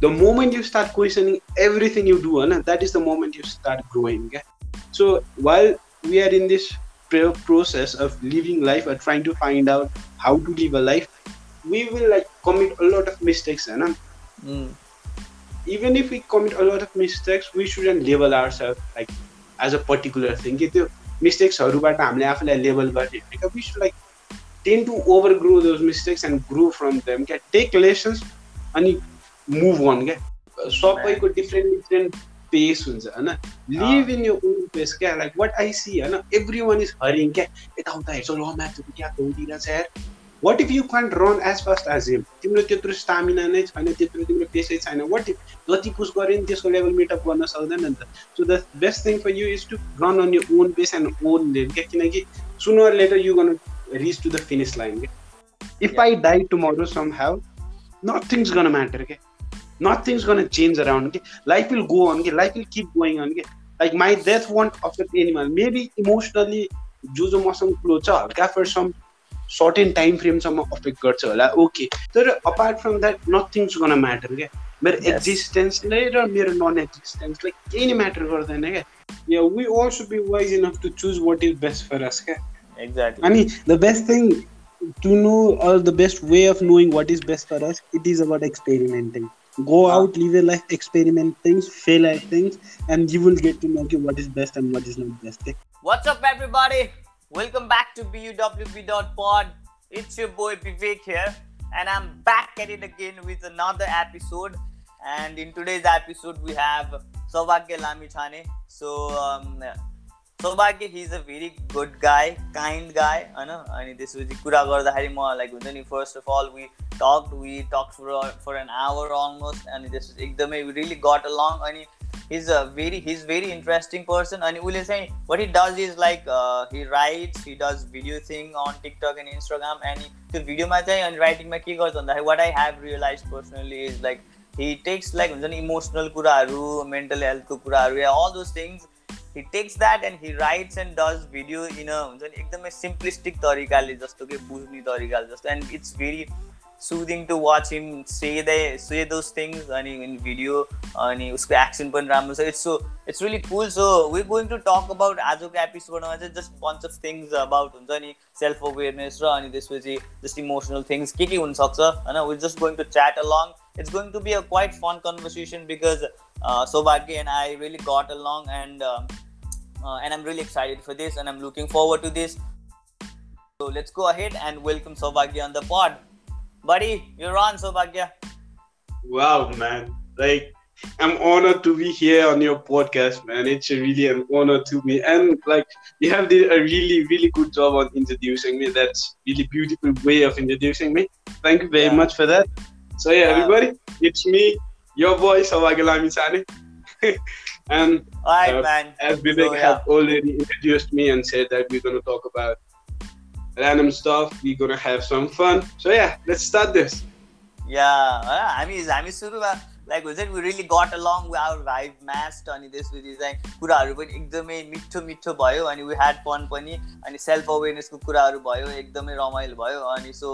the moment you start questioning everything you do and that is the moment you start growing okay? so while we are in this process of living life or trying to find out how to live a life we will like commit a lot of mistakes and Mm. even if we commit a lot of mistakes we shouldn't label ourselves like as a particular thing कि त्यो मिस्टेक्सहरूबाट हामीले आफूलाई label गर्ने होइन we should like tend to over grow those mistakes and grow from them क्या take lessons अनि Move on क्या सबैको डिफ्रेन्ट डिफ्रेन्ट पेस हुन्छ होइन? लिभ इन यो ओन पेस क्या? लाइक वाट आई सी होइन? एभ्री वान इज हरिङ क्या यताउता हेर्छ ल म्याचहरू क्या दौडिरहेछ यार? What if you can't run as fast as him तिम्रो त्यत्रो स्टामिना नै छैन त्यत्रो तिम्रो पेसै छैन. वाट इफ जति पुस गऱ्यो नि त्यसको लेभल मिटअप गर्न सक्दैन नि त? So the best thing for you is to run on your own pace and own lane क्या? किनकि sooner later you gonna reach to the finish line क्या? If I die tomorrow somehow nothing's gonna matter क्या? Nothing's gonna change around के life will go on के life will keep going on के like my death won't affect animal maybe emotionally जो जो मसँग close छ हल्का फर सम सर्टेन टाइम फ्रेमसम्म अफेक्ट गर्छ होला ओके तर apart from that nothing's gonna matter क्या मेरो एक्जिस्टेन्सले र मेरो नन एक्जिस्टेन्सले केही नै म्याटर गर्दैन क्या we all should be wise enough to choose what is best for us क्या अनि the best thing to know or the best way of knowing what is best for us it is about experimenting go out live your life experiment things fail at things and you will get to know okay, what is best and what is not best okay? what's up everybody Welcome back to BUWB.pod. It's your boy Vivek here, and I'm back at it again with another episode. And in today's episode, we have Saubhagya Lamichane. So, um, Saubhagya, he's a very good guy, kind guy. I know. And this was the Kura गर्दाखेरि म like हुन्छ नि first of all we talked we talked for for an hour almost and was एकदमै we really got along अनि he's a very he's very interesting person and will say what he does is like uh, he writes he does video thing on tiktok and instagram and he, the video ma and writing ma ke what i have realized personally is like he takes like emotional kuraharu mental health ko kuraharu all those things he takes that and he writes and does video in a एकदमै simplistic तरिकाले जस्तो कि बुझ्ने तरिकाले जस्तो and it's very soothing to watch him say they say those things अनि in video अनि उसको एक्सन पनि राम्रो छ. It's so it's really cool so we going to talk about आजको एपिसोडमा चाहिँ just bunch of things about हुन्छ नि सेल्फ अवेरनेस र अनि त्यसपछि जस्ट इमोसनल थिङ्स के के हुनसक्छ होइन? We just going to chat along it's going to be a quite fun conversation because Saubhagya and I really got along and and I'm really excited for this and I'm looking forward to this So let's go ahead and welcome Saubhagya on the pod. Buddy, you're on, Sobhagya. Wow, man. Like, I'm honored to be here on your podcast, man. It's really an honor to me. And, like, you have did a really, really good job on introducing me. That's really beautiful way of introducing me. Thank you very yeah. much for that. So, yeah, yeah, everybody, it's me, your boy, Sobhagya Lamisane. and uh, man. as Vivek so, yeah. have already introduced me and said that we're going to talk about random stuff. We're gonna have some fun. So yeah, let's start this. Yeah, हामी हामी सुरुमा like हुन्छ नि really got along we our vibe matched अनि त्यसपछि चाहिँ कुराहरू पनि एकदमै मिठो मिठो भयो अनि वी ह्याड फन पनि अनि सेल्फ अवेरनेसको कुराहरू भयो एकदमै रमाइलो भयो अनि सो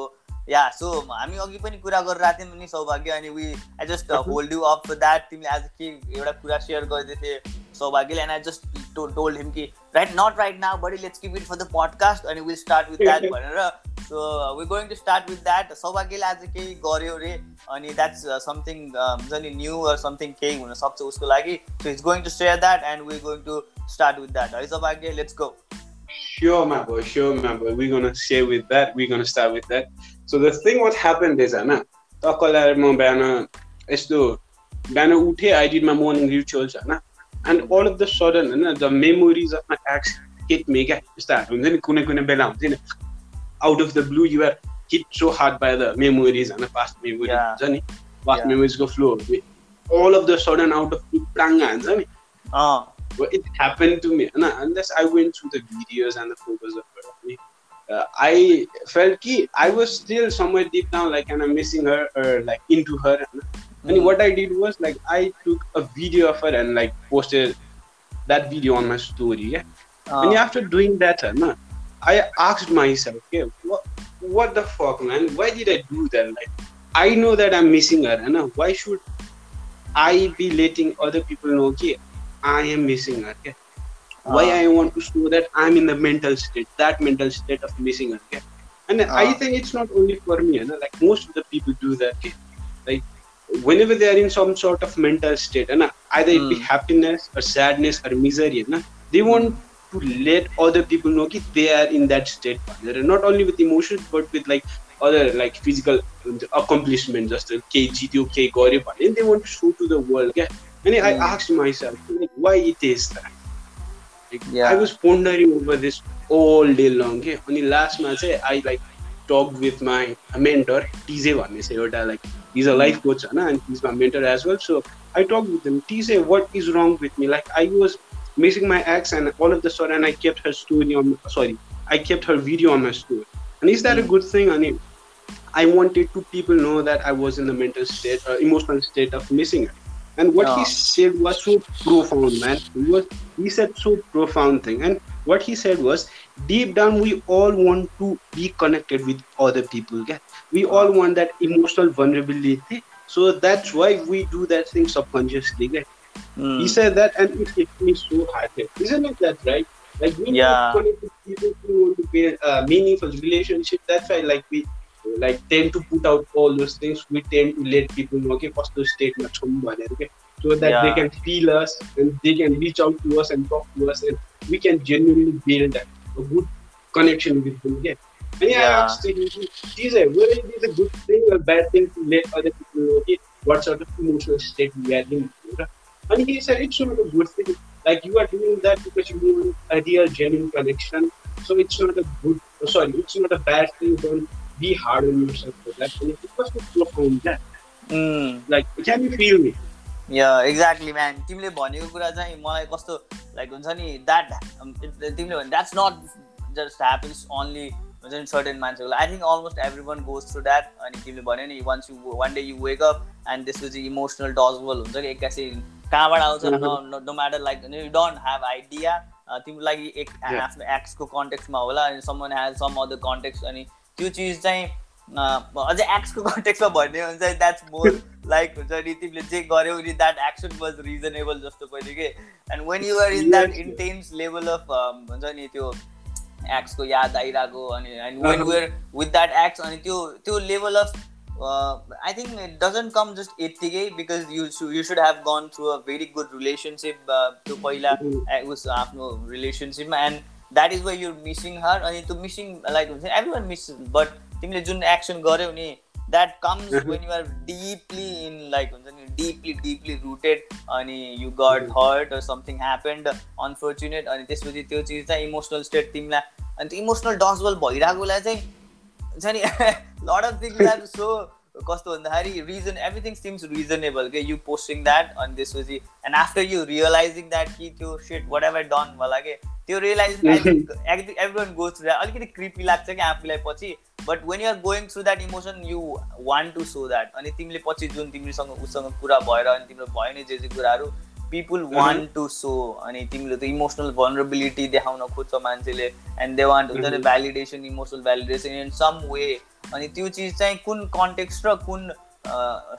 या सो हामी अघि पनि कुरा गरिरहेको थियौँ नि सौभाग्य अनि we I just hold you up for that तिमीले आज के एउटा कुरा सेयर गर्दै थिए सौभाग्यले and I just told him कि right not right now buddy let's keep it for the podcast अनि विल स्टार्ट विथ द्याट भनेर so we going to start with that सौभाग्यले आज केही गर्यो रे अनि द्याट्स समथिङ हुन्छ नि न्यू अर समथिङ केही हुनसक्छ उसको लागि so it's going to share that and we going to start with that है Saubhagya let's go Sure, my boy. Sure, my boy. We're gonna share with that. We're gonna start with that. So the thing what happened is, होइन तकलाई म बिहान यस्तो बिहान उठेँ I did my morning rituals होइन and all of the sudden होइन the memories of my ex hit me क्या यस्ताहरू हुन्छ नि कुनै कुनै बेला हुन्छ नि out of the blue you're hit so hard by the memories होइन पास्ट मेमोरी हुन्छ नि पास्ट मेमोरिजको फ्लोहरू all of the sudden out of प्राङ्गा हान्छ नि it happened to me. And unless I went through the videos and the photos of her, uh, I felt key. I was still somewhere deep down, like, and I'm missing her or like into her. And mm. what I did was like I took a video of her and like posted that video on my story. Yeah. Uh. And after doing that, uh, I asked myself, okay, what, what the fuck, man? Why did I do that? Like, I know that I'm missing her, and why should I be letting other people know okay, I am missing her. Okay? Why Ah. I want to show that I'm in the mental state, that mental state of missing her. Okay? And I Ah. think it's not only for me, you know, like most of the people do that. Okay? Like whenever they are in some sort of mental state, and either it be Mm. happiness or sadness or misery, you know, they want to let other people know that they are in that state. Not only with emotions, but with like other like physical accomplishment, just the K GTO, K Gauri, and they want to show to the world. Okay? And I Mm. asked myself, like, why it is that? Like, Yeah. I was pondering over this all day long. Okay? अनि लास्टमा चाहिँ I like talked with my mentor, TJ भन्ने छ एउटा like he's a life hmm. coach Anna, and he's my mentor as well. So i talked with him. He said what is wrong with me? Like i was missing my ex and all of the sort and i kept her story on sorry i kept her video on my story. And is that a hmm. good thing I mean, i wanted to people know that i was in the mental state uh, emotional state of missing her. And what yeah. he said was so profound man. He was he said so profound thing. And what he said was, deep down we all want to be connected with other people. Okay? We all want that emotional vulnerability. So that's why we do that thing subconsciously. Okay? Mm. He said that, and it hit me so hard. Isn't it that right? Like we Yeah. want to connect with people who want to build a meaningful relationship. That's why, like we like tend to put out all those things. We tend to let people know, okay, first those statements okay, so that they can feel us and they can reach out to us and talk to us, and we can genuinely build a, a good connection with them. Okay? And yeah, Yeah. I asked him, geez, eh, whether it is a good thing or bad thing to let other people know okay, what sort of emotional state we are in. And he said it's not a good thing. Like you are doing that because you want a real genuine connection. So it's not a good oh, sorry, it's not a bad thing. Don't be hard on yourself for that. And it was profound that. Mm. Like can you feel me? Yeah exactly man तिमीले भनेको कुरा चाहिँ मलाई कस्तो like हुन्छ नि that तिमीले भने that's not just happens only हुन्छ नि सर्टेन मान्छेको I think almost everyone goes through that अनि तिमीले भन्यो नि once you one day you wake up and त्यसपछि इमोसनल डजबल हुन्छ कि एक्कासी कहाँबाट आउँछ. No matter like you don't have idea तिम्रो लागि एक. आफ्नो एक्सको कन्टेक्समा होला अनि someone has some other context अनि त्यो चिज चाहिँ अझै एक्सको कन्टेक्समा भन्ने हो भने चाहिँ द्याट्स मोर लाइक हुन्छ नि तिमीले जे गर्यौ नि द्याट एक्सन वाज रिजनेबल जस्तो पहिले के and when you are in that. Intense level of हुन्छ नि त्यो एक्सको याद आइरहेको अनि and when. Where with that ex अनि त्यो त्यो level of I think it doesn't come just यत्तिकै because you you should have gone through a very good relationship त्यो पहिला Mhm. ए- उस आफ्नो रिलेसनसिपमा and that is why you're missing her अनि त्यो मिसिङ लाइक हुन्छ एभ्री वान मिस बट तिमीले जुन एक्सन गर्यौ नि that comes. When you're deeply in like हुन्छ नि डिपली डिपली रुटेड अनि you got hurt something happened unfortunate अनि त्यसपछि त्यो चिज चाहिँ इमोसनल स्टेट तिमीलाई अनि त्यो इमोसनल डसबल भइरहेकोलाई चाहिँ हुन्छ नि lot of things are so कस्तो भन्दाखेरि रिजन एभ्रिथिङ सिम्स रिजनेबल के यु पोस्टिङ द्याट अनि त्यसपछि and after you realizing that कि त्यो सेट वाट एभर डन होला कि त्यो think every one goes through that अलिकति क्रिपी लाग्छ कि आफूलाई पछि but when you're going through that emotion you want to show that अनि तिमीले पछि जुन तिमीसँग उसँग कुरा भएर अनि तिम्रो भयो नि जे जे कुराहरू पिपुल वान टु सो अनि तिमीले त्यो इमोसनल भनरेबिलिटी देखाउन खोज्छ मान्छेले एन्ड दे वान्ट हुन्छ नि. Validation emotional validation in some way अनि त्यो चिज चाहिँ कुन कन्टेक्स्ट र कुन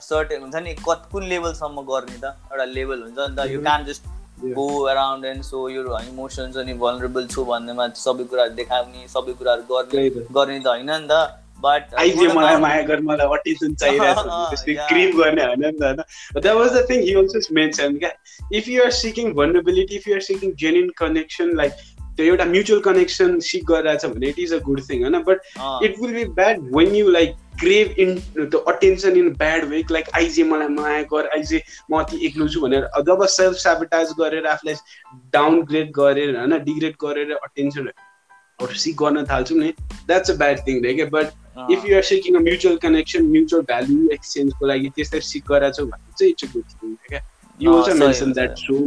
सर्ट हुन्छ नि कत कुन लेभलसम्म गर्ने त एउटा लेभल हुन्छ नि त you. Can just. Go around and so यो इमोसन्स अनि भनरेबल छु भन्नेमा सबै कुराहरू देखाउने सबै कुराहरू गर्ने। गर्ने त होइन नि त बट मलाई माया गर मलाई अटेन्सन चाहिरहेको yeah. क्रिम गर्ने होइन नि त होइन that was the thing he also mention क्या if you are seeking vulnerability if you are seeking genuine connection like त्यो एउटा म्युचुअल कनेक्सन सिक गरिरहेछ भने it is a good thing होइन? But it will be bad when you like crave in the attention in bad way like आइजे मलाई माया गर आइजे म अति एक्लो छु भनेर जब सेल्फ सेबटाइज गरेर आफूलाई डाउनग्रेड गरेर होइन डिग्रेड गरेर अटेन्सनहरू सिक गर्न थाल्छौँ नि द्याट्स अ ब्याड थिङ रे क्या but if you are seeking a mutual connection mutual value एक्सचेन्जको लागि त्यस्तै सिक गराएको छौ भने चाहिँ इट्स अ गुड थिङ क्या you also mention that so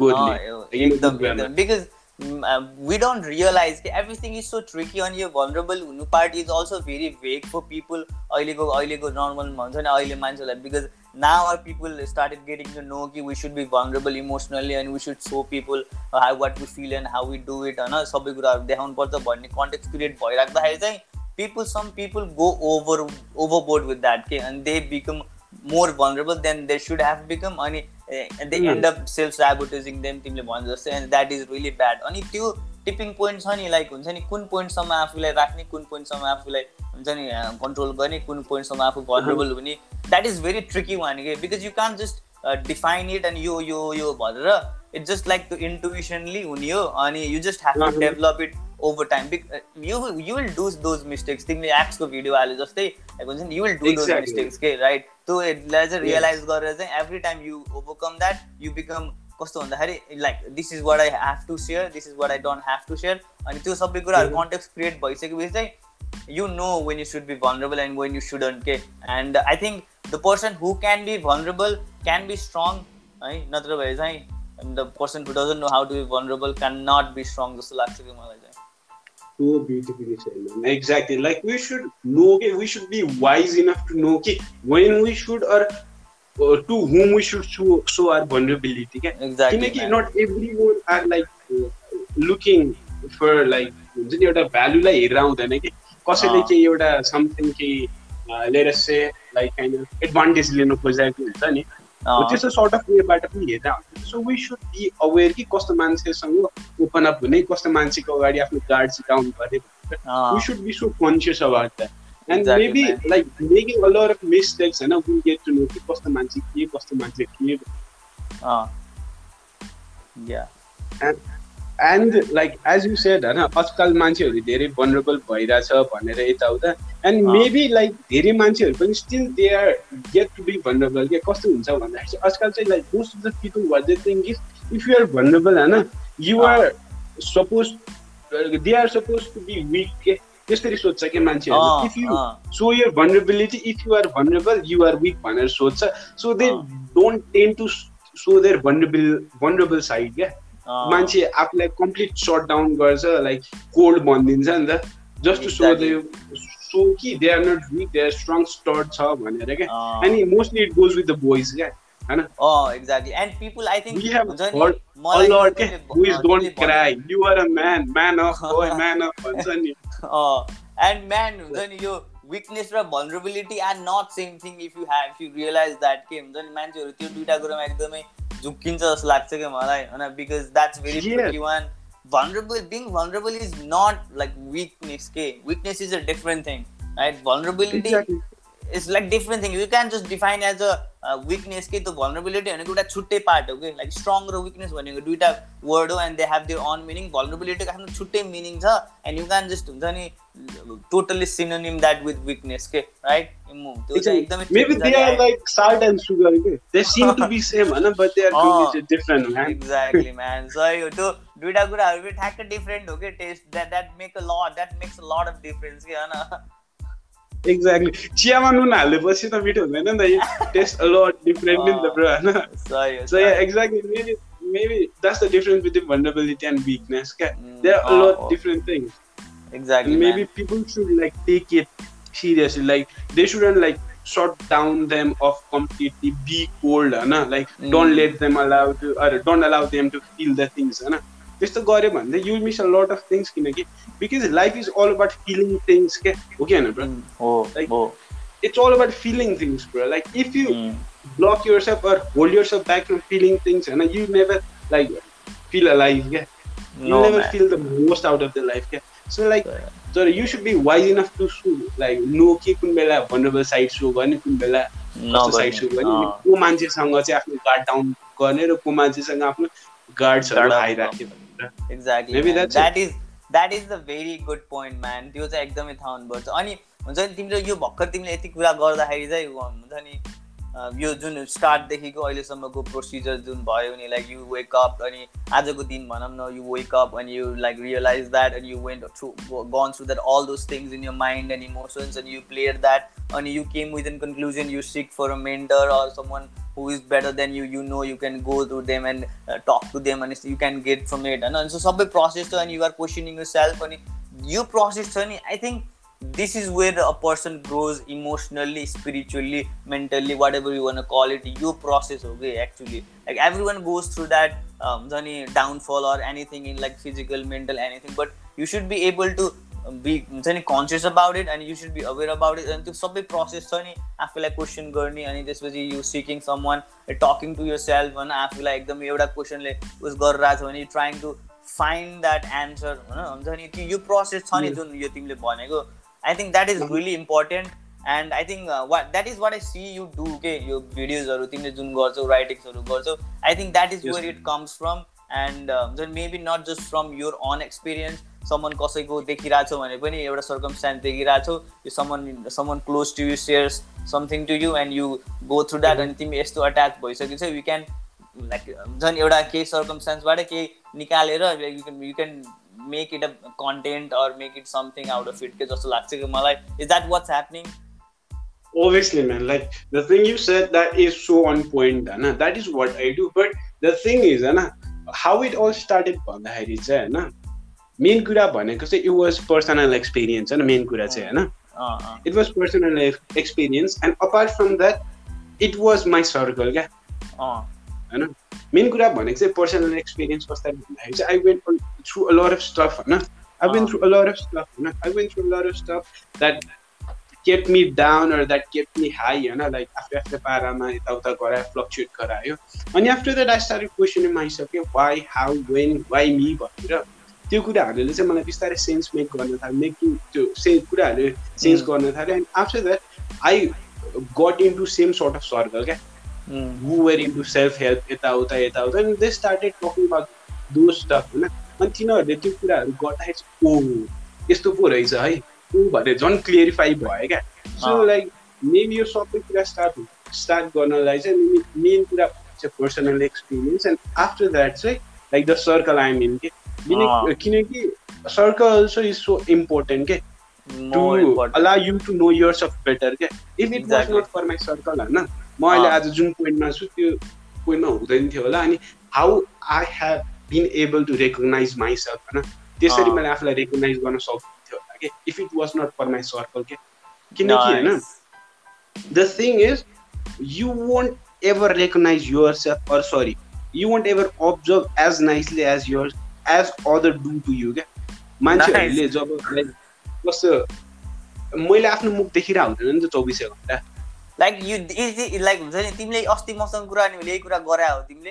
goodly एकदम बिकज वी डोन्ट रियलाइज कि एभ्रिथिङ इज सो ट्रिकी अनि यो भनरेबल हुनु part is also very vague for people अहिलेको अहिलेको नर्मल भन्छ नि अहिले मान्छेलाई because now are people started getting to know कि we should be vulnerable emotionally and we should show people how what we feel and how we do it होइन सबै कुराहरू देखाउनु पर्छ भन्ने कन्टेक्ट क्रिएट भइराख्दाखेरि चाहिँ people some people go over over board with that के and they become more vulnerable than they should have become. अनि and they Mm. end up self sabotaging them तिमीले भने जस्तै and that is really bad. अनि त्यो tipping point छ नि like हुन्छ नि कुन पोइन्टसम्म आफूलाई राख्ने कुन पोइन्टसम्म आफूलाई हुन्छ नि कन्ट्रोल गर्ने कुन पोइन्टसम्म आफू भनरेबल हुने? That is very tricky one के because you can't just define it अनि यो यो यो भनेर इट्स जस्ट लाइक त्यो इन्टुइसनली हुने हो अनि you just have to Mhm. Develop it over time you you will do those mistakes तिमीले एक्सको भिडियो हाले जस्तै like हुन्छ नि you will do those. Mistakes के राइट त्यो यसलाई चाहिँ रियलाइज गरेर चाहिँ every time you overcome that you become कस्तो भन्दाखेरि like this is what I have to share this is what I don't have to share अनि त्यो सबै कुराहरू. कन्टेक्ट क्रिएट भइसकेपछि चाहिँ you know when you should be vulnerable and when you shouldn't के and I think the person who can be vulnerable can be strong है नत्र भए चाहिँ The person who doesn't know how to be vulnerable can not be strong जस्तो लाग्छ कि मलाई चाहिँ So beautifully said, man. Exactly. Like we should know, okay, we should be wise enough to know, okay, when we should or, or to whom we should show, show our vulnerability. Okay? Exactly किनकि not everyone are like uh, looking for like हुन्छ नि एउटा भ्यालुलाई हेरेर आउँदैन कि कसैले अँ। केही एउटा समथिङ केही लिएर say like kind of advantage लिनु खोजेको हुन्छ नि हो त्यस्तो सर्ट अफ वेबाट पनि हेरेर आउँछ so we should be aware कि कस्तो मान्छेसँग ओपन अप हुने कस्तो मान्छेको अगाडि आफ्नो गार्ड सिकाउनु पर्ने we should be so conscious about that. And Exactly, maybe man. like making a lot of mistakes and we get to know कि कस्तो मान्छे के कस्तो मान्छे के या and like as you said होइन आजकल मान्छेहरू धेरै भनरेबल भइरहेछ भनेर यताउता एन्ड। मेबी लाइक धेरै मान्छेहरू पनि still they are get to be vulnerable के कस्तो हुन्छ भन्दाखेरि चाहिँ आजकल चाहिँ like most of the people what they think is if you are vulnerable होइन you uh. Are suppose they are suppose to be weak के त्यसरी सोध्छ क्या मान्छेहरू if you so your vulnerability if you are vulnerable you are weak भनेर सोध्छ so they अँ। don't tend to show their vulnerable vulnerable side क्या मान्छे आफूलाई कम्प्लिट सट डाउन गर्छ लाइक कोल्ड भनिदिन्छ नि त। Just to show they show कि they are not weak they are strong start छ भनेर क्या। अनि mostly it goes with the boys क्या होइन? Exactly and people I think We have हुन्छ heard नि मलाई a lot तिमीले- boys अँ, don't तिमीले cry. You are a man. Man of boy man of भन्छ नि। एन्ड म्यान हुन्छ नि यो विकनेस र vulnerability are not same thing if you have you realise that के हुन्छ नि मान्छेहरू त्यो दुइटा कुरामा एकदमै झुक्किन्छ जस्तो लाग्छ क्या मलाई होइन? Because that's very vulnerable thing vulnerable is not like weakness के weakness is a different thing height vulnerability Exactly. is like different thing you can just define as a uh, weakness के त्यो vulnerability भनेको एउटा छुट्टै part हो कि like strong र weakness भनेको दुइटा वर्ड हो and they have their own meaning भलरेबिलिटीको आफ्नो छुट्टै मिनिङ छ एन्ड यु क्यान जस्ट हुन्छ नि totally synonym that with weakness के राइट त्यो चाहिँ एकदमै Maybe they are like salt and sugar. Okay? They seem to be same, huh? but they are Oh. completely different, man. Exactly man सही हो त्यो दुइटा कुराहरू पनि ठ्याक्कै डिफरेन्ट हो कि test that that make a lot that makes a lot Difference Exactly. चियामा नुन हालेपछि त मिठो हुँदैन नि त tastes a lot different नि त bro होइन the difference between vulnerability and weakness. Okay? Mm, There are a lot oh, different things. Exactly maybe people should like take it seriously. Like they shouldn't like shut down them off completely. Be cold, होइन like Mm. don't let them allow to or don't allow them to feel the things, त्यस्तो गऱ्यो भने you miss a lot of things किनकि because life is all about feeling things के हो कि होइन it's all about feeling things like if you block yourself or hold yourself back your feeling things होइन you never like feel a life care feel the most out of the life क्या so like तर you should be wise enough to sue like know के कुन बेला vulnerable side so गर्ने कुन बेला side so गर्ने. को मान्छेसँग चाहिँ आफ्नो गार्ड डाउन गर्ने र को मान्छेसँग आफ्नो गार्ड्सहरू आइराख्ने exactly that is that is the very good point man त्यो चाहिँ एकदमै थाहा हुनुपर्छ। अनि हुन्छ नि तिमीले यो भर्खर तिमीले यति कुरा गर्दाखेरि चाहिँ हुन्छ नि यो जुन स्टार्टदेखिको अहिलेसम्मको प्रोसिजर जुन भयो नि लाइक यु वेक अप अनि आजको दिन भनौँ न यु वेक अप अनि यु लाइक रियलाइज द्याट अनि you went through gone through that all those things in your mind and emotions अनि यु प्लेयर द्याट अनि you came with in conclusion you seek for a mentor or someone is better than you you know you can go to them and uh, talk to them and you can get from it होइन so सबै process छ अनि you are questioning yourself अनि यो process छ नि I think this is where a person grows emotionally spiritually mentally whatever you want to call it यो process हो कि actually like everyone goes through that um, हुन्छ नि downfall or anything in like physical mental anything but you should be able to be हुन्छ नि conscious about it अनि you should be aware about it अनि त्यो सबै process छ नि आफूलाई क्वेसन गर्ने अनि त्यसपछि you seeking someone talking to yourself होइन आफूलाई एकदम एउटा क्वेसनले उस गरिरहेको छ भने trying to find that answer होइन हुन्छ नि त्यो यो प्रोसेस छ नि जुन यो तिमीले भनेको I think that is really important and I think what that is what I see you do के यो भिडियोजहरू तिमीले जुन गर्छौ राइटिङ्सहरू गर्छौ I think that is where it comes from and हुन्छ maybe not just from your own experience someone कसैको देखिरहेछौ भने पनि एउटा सर्कमस्टान्स देखिरहेछौ यो someone someone close to you shares something to you and you go through that अनि तिमी यस्तो अट्याच भइसकेछ यु क्यान लाइक झन् एउटा केही सर्कमस्टान्सबाट केही निकालेर you can you can make it a content or make it something out of it के जस्तो लाग्छ कि मलाई is that what's happening obviously man. Like the thing you said that is so on point Anna. that is what i do. But the thing is Anna, how it all started भन्दाखेरि चाहिँ होइन main कुरा भनेको चाहिँ it was personal experience होइन main कुरा चाहिँ होइन it was personal experience and apart from that it was my circle क्या होइन? मेन कुरा भनेको चाहिँ पर्सनल एक्सपिरियन्स कस्तो भन्दाखेरि चाहिँ I went through a lot of stuff होइन? I went through a lot of stuff होइन? I went through lot of stuff that kept me down or that kept me high होइन? Like आफ्नै आफ्नै पारामा यताउता गरायो फ्लक्चुएट गरायो। अनि after that I start question आइसक्यो why how when why me भनेर। त्यो कुराहरूले चाहिँ मलाई बिस्तारै सेन्स मेक गर्न थाल्यो। मेकिङ त्यो से कुराहरूले सेन्स गर्न थाल्यो। And after that I got into same sort of circle क्या? Who were into self help यताउता यताउता and they started talking about those stuff होइन अनि तिनीहरूले त्यो कुराहरू गर्दाखेरि ओ यस्तो पो रहेछ है। ऊ भनेर झन् क्लियरिफाई भयो क्या सो लाइक मेन यो सबै कुरा स्टार्ट स्टार्ट गर्नलाई चाहिँ मेन कुरा चाहिँ personal experience and after that चाहिँ like the circle I'm in के किनकि circle also is so important के to allow you to know yours of better के if it was not for my circle होइन म अहिले आज जुन पोइन्टमा छु त्यो पोइन्टमा हुँदैन थियो होला अनि how I have been able to recognise myself होइन त्यसरी मैले आफूलाई रेकगनाइज गर्न सक्थ्यो होला कि if it was not for my circle के किनकि होइन the thing is you won't ever recognise yourself or sorry you won't ever observe as nicely as your as other do to you क्या मान्छेहरूले जब कस्तो मैले आफ्नो मुख देखिरहेको हुँदैन नि त चौबिसै घन्टा लाइक यु इजी लाइक हुन्छ नि तिमीले अस्ति मसँग कुरा नि यही कुरा गरे हो तिमीले?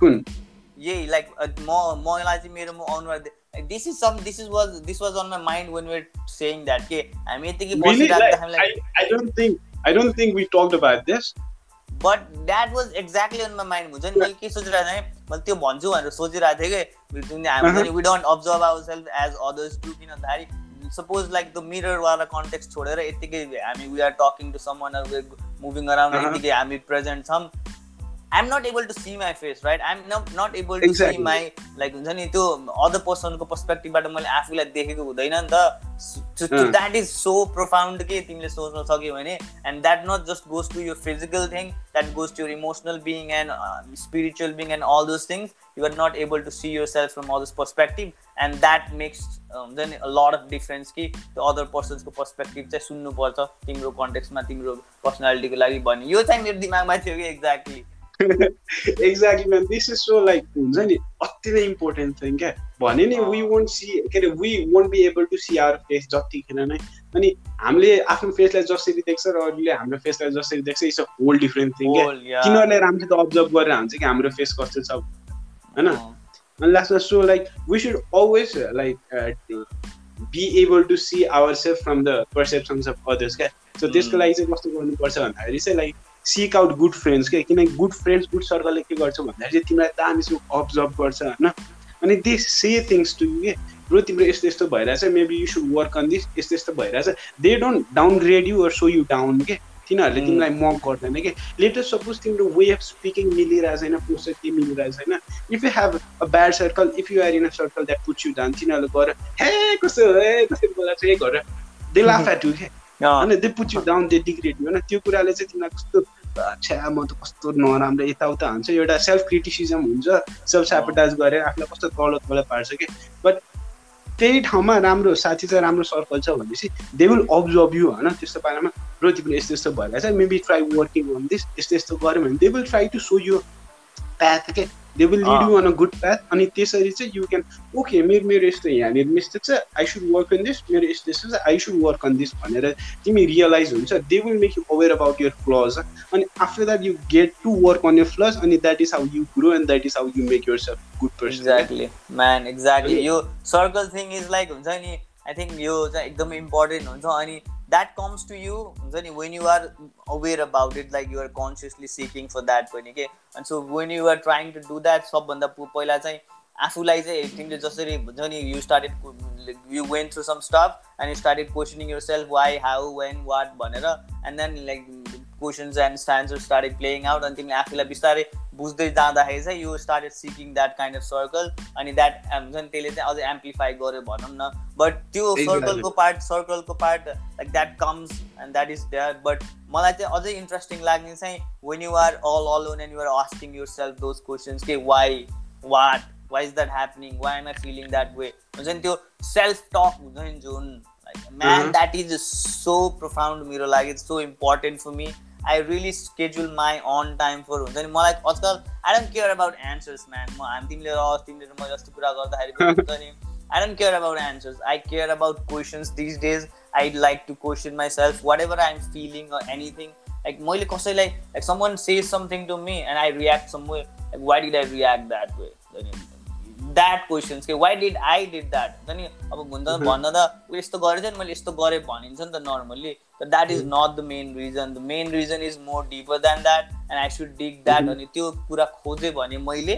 कुन? यही लाइक म मलाई चाहिँ मेरो म अनुहार this is some this is was this was on my mind when were saying that के हामी यतिकै बसिरहेको हामीलाई I don't think I don't think we talked about this but that was exactly on my mind हुन्छ नि? मैले के सोचिरहेको थिएँ मैले त्यो भन्छु भनेर सोचिरहेको थिएँ कि we don't observe our self as others do किन भन्दाखेरि सपोज लाइक द मिररवाला कन्टेक्स्ट छोडेर यतिकै हामी we are talking to someone moving around यतिकै हामी प्रेजेन्ट छौँ I'm not able to see my face right I'm not not able to see my like हुन्छ नि त्यो अदर पर्सनको पर्सपेक्टिभबाट मैले आफूलाई देखेको हुँदैन नि त द्याट इज सो प्रोफाउन्ड के तिमीले सोच्न सक्यो भने and that not just goes to your physical thing that goes to your emotional being and spiritual being and all those things you are not able to see yourself from others perspective and that makes हुन्छ नि lot of difference कि त्यो other पर्सन्सको perspective चाहिँ सुन्नुपर्छ तिम्रो कन्टेक्समा तिम्रो पर्सनालिटीको लागि भन्ने यो चाहिँ मेरो दिमागमा थियो कि exactly exactly ma'am this is so like हुन्छ नि अति नै इम्पोर्टेन्ट थिङ क्या? भने नि वी वन्ट सी के अरे we won't be able to see our face जतिखेर नै। अनि हामीले आफ्नो फेसलाई जसरी देख्छ र अरूले हाम्रो फेसलाई जसरी देख्छ it's a whole different thing क्या? तिनीहरूले राम्रोसित अब्जर्भ गरेर हुन्छ कि हाम्रो फेस कस्तो छ। होइन? अनि लास्टमा so like we should always like be able to see our self from the perceptions of others क्या सो त्यसको लागि चाहिँ कस्तो गर्नुपर्छ भन्दाखेरि चाहिँ like seek out good friends क्या किनकि गुड फ्रेन्ड्स गुड सर्कलले के गर्छ भन्दाखेरि चाहिँ तिमीलाई दामीसँग अब्जर्भ गर्छ होइन अनि they say things to you के ब्रो तिम्रो यस्तो यस्तो भइरहेछ maybe you should work on this यस्तो यस्तो भइरहेछ they don't downgrade you or so you down के तिनीहरूले तिमीलाई मक गर्दैन कि? लेटेस्ट सपोज तिम्रो वे अफ स्पिकिङ मिलिरहेको छैन पोस्टर के मिलिरहेको छैन। If you have a bad circle if you are in a circle that put you down तिनीहरूले गएर हे कस्तो हे? कसरी बोलाएको छ? गरेर दे लाफ एट यु के होइन they put you down they degrade होइन? त्यो कुराले चाहिँ तिमीलाई कस्तो छ्या म त कस्तो नराम्रो यताउता हुन्छ। एउटा सेल्फ क्रिटिसिजम हुन्छ सेल्फ सेपटाइज गरेर आफूलाई कस्तो तल तल पार्छ कि? बट त्यही ठाउँमा राम्रो साथी छ राम्रो सर्कल छ भनेपछि दे विल अब्जर्भ यु होइन? त्यस्तो पारामा र तिमीले यस्तो यस्तो छ maybe try working on this यस्तो यस्तो गऱ्यो भने they will try to show you path के they will lead you on a good path अनि त्यसरी चाहिँ यु क्यान ओके मेरो मेरो यस्तो यहाँनिर मिस्टेक छ I should work on this मेरो यस्तो यस्तो छ I should work on this भनेर तिमी रियलाइज हुन्छ they will make you aware about your flaws अनि after that you get to work on your flaws अनि that is how you grow and that is how you make yourself good person exactly man exactly यो circle thing is like हुन्छ नि I think यो चाहिँ एकदमै important हुन्छ अनि that comes to you हुन्छ नि when you are aware about it like you're consciously seeking for that पनि के अनि so when you are trying to do that सबभन्दा पहिला चाहिँ आफूलाई चाहिँ तिमीले जसरी हुन्छ नि you started you went through some stuff and you started questioning yourself why how when what भनेर and then like questions and स्ट्यान्सर started playing out अनि तिमीले आफूलाई बिस्तारै बुझ्दै जाँदाखेरि चाहिँ you started seeking that kind of circle अनि that हुन्छ नि त्यसले चाहिँ अझै एम्प्लिफाई गर्यो भनौँ न। बट त्यो सर्कलको part सर्कलको part like that comes and that is that but मलाई चाहिँ अझै इन्ट्रेस्टिङ लाग्ने चाहिँ when you are all alone and you're asking yourself those questions के why what why is that happening why am I feeling that way हुन्छ नि त्यो self talk हुन्छ नि जुन man that is so profound मेरो लागि so important for me I really schedule my on time for हुन्छ नि मलाई आजकल I don't care about answers man म हामी तिमीले र तिमीले म जस्तो कुरा गर्दाखेरि हुन्छ नि I don't care about answers I care about questions these days I like to question myself whatever I am feeling or anything like मैले कसैलाई like someone says something to me and I react some way like why did I react that way that questions के why did I did that हुन्छ नि अब हुन्छ भन्न त ऊ यस्तो गरेछ नि मैले यस्तो गरेँ भनिन्छ नि त नर्मल्ली तर that is not the main reason the main reason is more deeper than that and I should dig that अनि त्यो कुरा खोजेँ भने मैले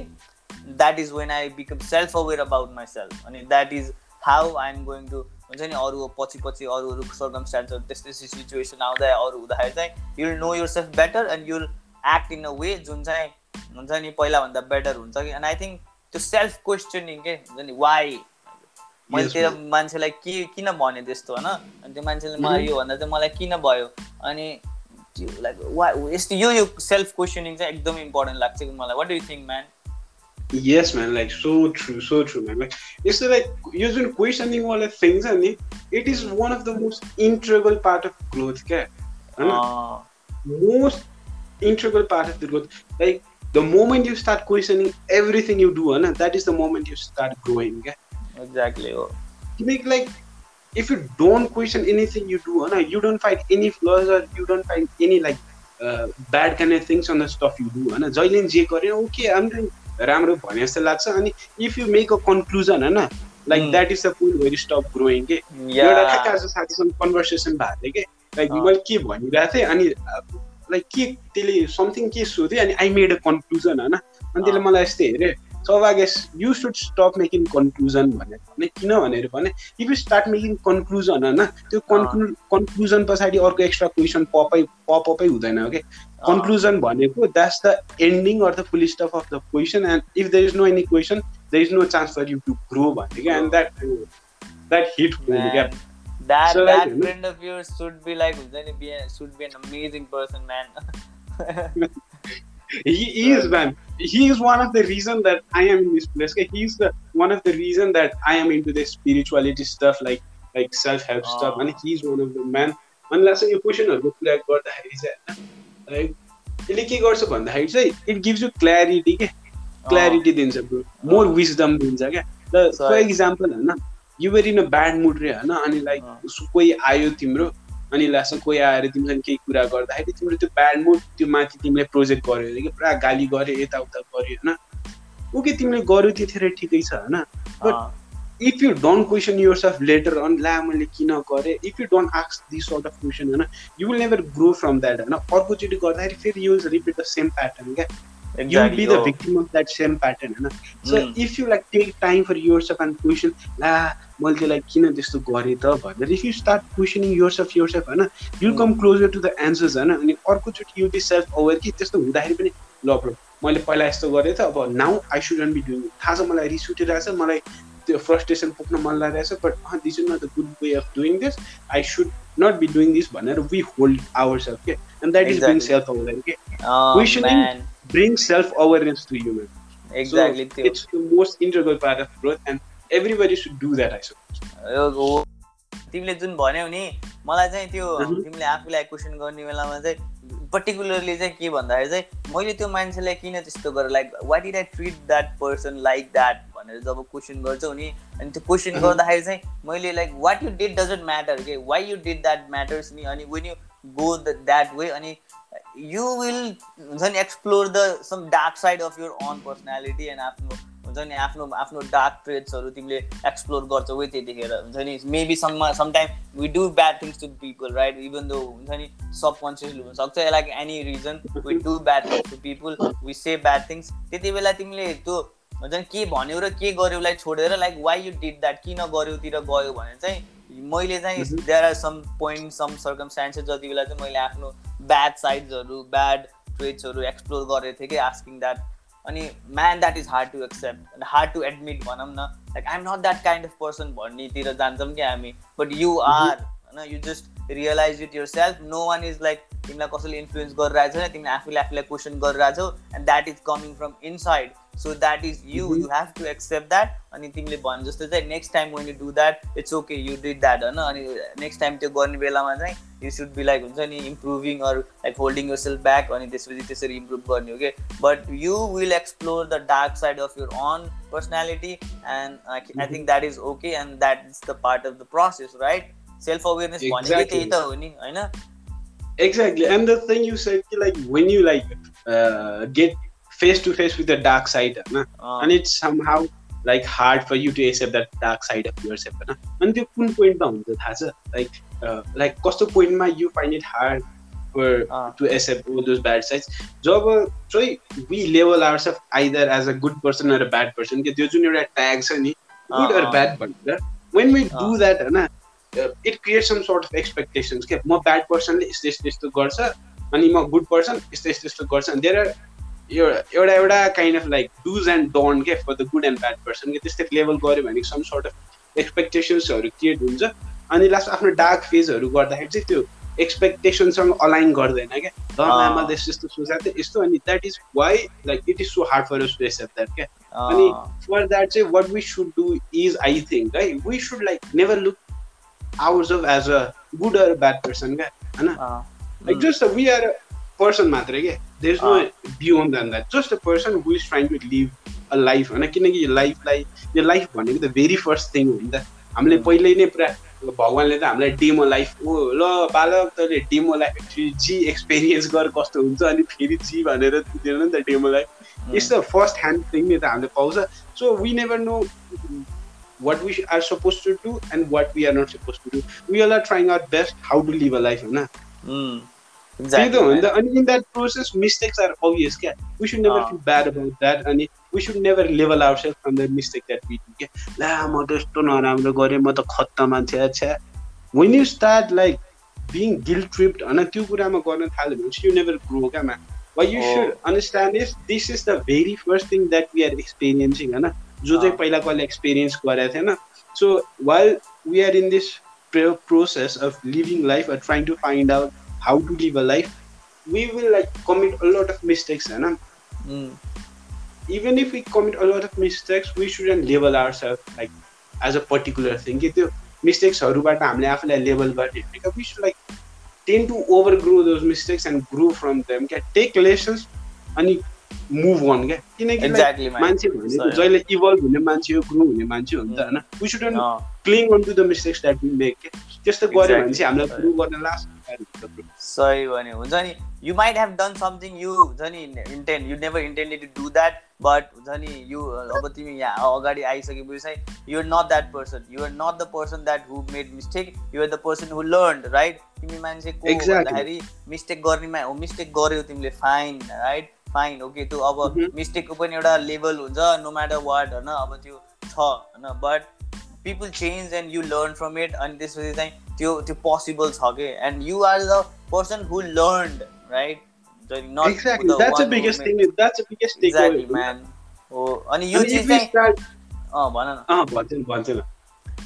that is when I become self aware about myself अनि that is how I am going to हुन्छ नि अरू पछि पछि अरू अरू सर्कमस्टान्सहरू त्यस्तै सिचुएसन आउँदा अरू हुँदाखेरि चाहिँ you'll know yourself better and you'll act in a way जुन चाहिँ हुन्छ नि पहिलाभन्दा बेटर हुन्छ कि? एन्ड आई थिङ्क त्यो सेल्फ क्वेसनिङ के? हुन्छ नि वाइ मैले त्यो मान्छेलाई के किन भने त्यस्तो होइन? अनि त्यो मान्छेले मलाई mm-hmm. यो भन्दा चाहिँ मलाई किन भयो? अनि लाइक वा यस्तो यो यो सेल्फ क्वेसनिङ चाहिँ एकदम इम्पोर्टेन्ट लाग्छ कि मलाई। What do you think man yes man like so true so true man like यस्तो लाइक यो जुन क्वेसनिङ वाला थिङ छ नि it is one of the most integral part of growth क्या? होइन? Most integral part of the growth like the moment you start questioning everything you do, na, that is the moment you start growing. Okay? Exactly. Oh. You make like if you don't question anything you do, na, you don't find any flaws or you don't find any like uh, bad kind of things on the stuff you do. होइन जहिले जे गऱ्यो okay आम राम्रो भने जस्तो लाग्छ अनि if you make a conclusion होइन like that is the point where you stop growing के एउटा ठ्याक्क आज साथीसँग कन्भर्सेसन भएको थियो कि लाइक मैले के भनिरहेको थिएँ अनि लाइक के त्यसले समथिङ के सोध्यो अनि आई मेड अ कन्क्लुजन होइन अनि त्यसले मलाई यस्तै हेऱ्यो so I guess you should stop making conclusion भनेर भने किन भनेर भने if you start making conclusion होइन त्यो कन्क्लु कन्क्लुजन पछाडि अर्को एक्स्ट्रा क्वेसन पपै पपअपै हुँदैन ओके कन्क्लुजन भनेको that's the ending or the full stuff of the question and if there is no any question there is no chance for you to grow भन्ने क्या एन्ड द्याट द्याट हिट क्या that so that like, friend of yours should be like be a, should be an amazing person man he is man he is one of the reason that i am in this place he's the one of the reason that i am into the spirituality stuff like like self-help oh. stuff and he's one of the man unless you क्वेसनहरूको कुरा गर्दाखेरि चाहिँ होइन यसले के गर्छ भन्दाखेरि चाहिँ it gives you clarity के क्ल्यारिटी दिन्छ ब्रो मोर विजडम दिन्छ क्या ल फर इक्जाम्पल होइन you're in a bad mood रे होइन अनि लाइक कोही आयो तिम्रो अनि लास्टमा कोही आएर तिमीसँग केही कुरा गर्दाखेरि तिम्रो त्यो ब्याड मुड त्यो माथि तिमीले प्रोजेक्ट गर्यो अरे कि पुरा गाली गर्यो यताउता गर्यो होइन। ओके तिमीले गर्यो त्यतिखेर ठिकै छ होइन। But if you don't question yourself later on ला मैले किन गरेँ? If you don't ask this sort of question होइन you will never grow from that होइन। अर्कोचोटि गर्दाखेरि फेरि you'll repeat the same pattern क्या? Exactly. you'll be the oh. victim of that same pattern होइन so mm. if you like take time for yourself and question ला मैले त्यसलाई किन त्यस्तो गरेँ त? भनेर if you start questioning yourself yourself होइन you come closer to the answers होइन अनि अर्कोचोटि यु बी सेल्फ अवेर कि त्यस्तो हुँदाखेरि पनि ल ब्रो मैले पहिला यस्तो गरेँ त अब now I shouldn't be doing थाहा छ मलाई रिस उठिरहेको छ मलाई त्यो फ्रस्ट्रेसन पुग्न मन लागिरहेको छ but this is not the good way of doing this I should not be doing this भनेर वी होल्ड आवर सेल्फ के and that is being self aware के questioning bring self-awareness to human. Exactly. So it's the most integral part of growth and everybody should do that, I suppose. तिमीले जुन भन्यौ नि मलाई चाहिँ त्यो तिमीले आफूलाई क्वेसन गर्ने बेलामा चाहिँ पर्टिकुलरली चाहिँ के भन्दाखेरि चाहिँ मैले त्यो मान्छेलाई किन त्यस्तो गरेँ like what did I treat that person like that भनेर जब क्वेसन गर्छौ नि अनि त्यो क्वेसन गर्दाखेरि चाहिँ मैले like what you did doesn't matter के why you did that matters नि अनि when you go that way अनि यु विल हुन्छ नि explore the some dark side of your own personality and आफ्नो हुन्छ नि आफ्नो आफ्नो डार्क ट्रेड्सहरू तिमीले एक्सप्लोर गर्छौ है त्यतिखेर। हुन्छ नि maybe some sometime we do bad things to people right even though हुन्छ नि सब कन्सियसली हुनसक्छ like any reason we do bad things to people we say bad things त्यति बेला तिमीले त्यो हुन्छ नि के भन्यौ र के गर्योलाई छोडेर like why you did that किन गर्योतिर गयो भने चाहिँ मैले चाहिँ there are some point some circumstances जति बेला चाहिँ मैले आफ्नो ब्याड साइड्सहरू ब्याड ट्रेड्सहरू एक्सप्लोर गरेको थिएँ कि आस्किङ द्याट अनि man that is hard to accept hard to admit भनौँ न. Like I'm not that kind of person भन्नेतिर जान्छौँ क्या हामी. बट यु आर होइन you just realize it yourself no one is like तिमीलाई कसैले इन्फ्लुएन्स गरिरहेको छैन तिमीले आफूले आफूलाई question गरिरहेछौ and that is coming from inside so that is you you have to accept that अनि तिमीले भने जस्तो चाहिँ next time when you do that it's okay you did that होइन अनि नेक्स्ट टाइम त्यो गर्ने बेलामा चाहिँ यु सुड बी लाइक हुन्छ नि इम्प्रुभिङ अरू like holding yourself back अनि त्यसपछि त्यसरी इम्प्रुभ गर्ने हो कि but you will explore the dark side of your own personality and I think that is okay and that is the part of the process right self awareness भनेकै त्यही त हो नि होइन exactly and the thing you said like when you like uh, get face to face with the dark side uh, and it's somehow like hard for you to accept that dark side of yourself होइन अनि त्यो कुन पोइन्टमा हुन्छ थाहा छ like like कस्तो पोइन्टमा you find it hard for to accept all those bad sides जब चाहिँ we level ourself either as a good person or a bad person कि त्यो जुन एउटा ट्याग छ नि गुड अर ब्याड भनेर वेन वी डु द्याट होइन it create some sort of expectations क्या म ब्याड पर्सनले यस्तो यस्तो यस्तो गर्छ अनि म गुड पर्सन यस्तो यस्तो यस्तो गर्छ। अनि आर एउटा एउटा kind of like does and don't के for the good and bad person कि त्यस्तै लेभल गऱ्यो भने सम सर्ट अफ एक्सपेक्टेसन्सहरू क्रिएट हुन्छ। अनि लास्ट आफ्नो डार्क फेजहरू गर्दाखेरि चाहिँ त्यो एक्सपेक्टेसनसँग अलाइन गर्दैन क्या ल मैले यस्तो यस्तो सोचेको थिएँ यस्तो अनि that is why like it is so hard for us to accept that क्या अनि फर द्याट चाहिँ what we should do is I think है we should like never look ourselves as a good or a bad person क्या होइन like just a, we are a person मात्रै क्या there is no beyond than that. Just a person who is trying to live a life होइन किनकि यो लाइफलाई यो life भनेको त भेरी फर्स्ट थिङ हो नि त हामीले पहिल्यै नै पुरा भगवान्ले त हामीलाई डेमो लाइफ ओ ल बालक तैँले डेमो लाइफ जी एक्सपिरियन्स गर कस्तो हुन्छ अनि फेरि जी भनेर दिँदैन नि त demo life it's the first hand thing नि त हामीले पाउँछ so we never know what we are supposed to do and what we are not supposed to do. We all are trying our best how to live a life, na? Mm. Exactly. And, and in that process, mistakes are obvious. Yeah? We should never uh. feel bad about that. And we should never level ourselves from the mistake that we do. Yeah? ला म त यस्तो नराम्रो गरेँ म त खत्ता मान्छे अच्छा when you start like being guilt tripped होइन त्यो कुरामा गर्न थाल्यो भने you never grow क्या. What you oh. should understand is this is the very first thing that we are experiencing होइन जो चाहिँ पहिला कहिले एक्सपिरियन्स गरेको थिएन। So while we are in this process of living life or trying to find out how to live a life we will like commit a lot of mistakes होइन even if we commit a lot of mistakes we and level ourself like as a particular thing कि त्यो मिस्टेक्सहरूबाट हामीले आफूलाई level गर्ने we should like tend to over grow those mistakes and grow from them क्या take lessons अनि move on क्या किनकि मान्छे भनेको जहिले इभल्भ हुने मान्छे हो ग्रो हुने मान्छे हो नि त होइन we should cling on to the mistakes that we make के त्यस्तो गऱ्यो भने चाहिँ हामीलाई ग्रो गर्न लास्ट सही भन्यो हुन्छ नि you might have done something you हुन्छ नि intend you never intended to do that but हुन्छ नि यु अब तिमी यहाँ अगाडि आइसकेपछि चाहिँ you're not that person you're not the person that who made mistake you're the person who learn right तिमी मान्छे को भन्दाखेरि मिस्टेक गर्नेमा हो मिस्टेक गर्यो तिमीले फाइन राइट फाइन ओके त्यो अब मिस्टेकको पनि एउटा लेभल हुन्छ नो म्याटर वाट होइन अब त्यो छ होइन but people change and you learn from it अनि त्यसपछि चाहिँ त्यो त्यो पोसिबल छ कि and you are the person who learn right अनि यो चिज चाहिँ भन न।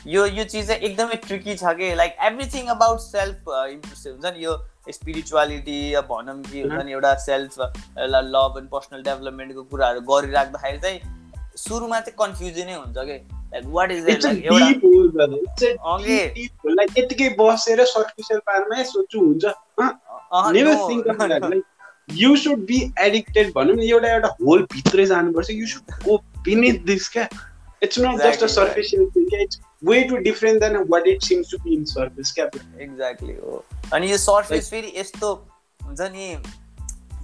यो यो चिज चाहिँ एकदमै ट्रिकी छ कि like everything about self impressive हुन्छ नि यो स्पिरिचुअलिटी भनौँ कि हुन्छ नि एउटा सेल्फ लभ एन्ड पर्सनल डेभलपमेन्टको कुराहरू गरिराख्दाखेरि चाहिँ सुरुमा चाहिँ कन्फ्युजनै हुन्छ कि? लाइक वाट इज यतिकै बसेर सर्कुसर पारमा सोच्छु हुन्छ? यु सुड बी एडिक्टेड भनौँ न एउटा एउटा होल भित्रै जानुपर्छ। You should go beneath this क्या? It's not just a superficial thing क्या? It's way to different than what it seems to be in surface क्या एक्ज्याक्टली हो अनि यो सर्फेस फेरि यस्तो हुन्छ नि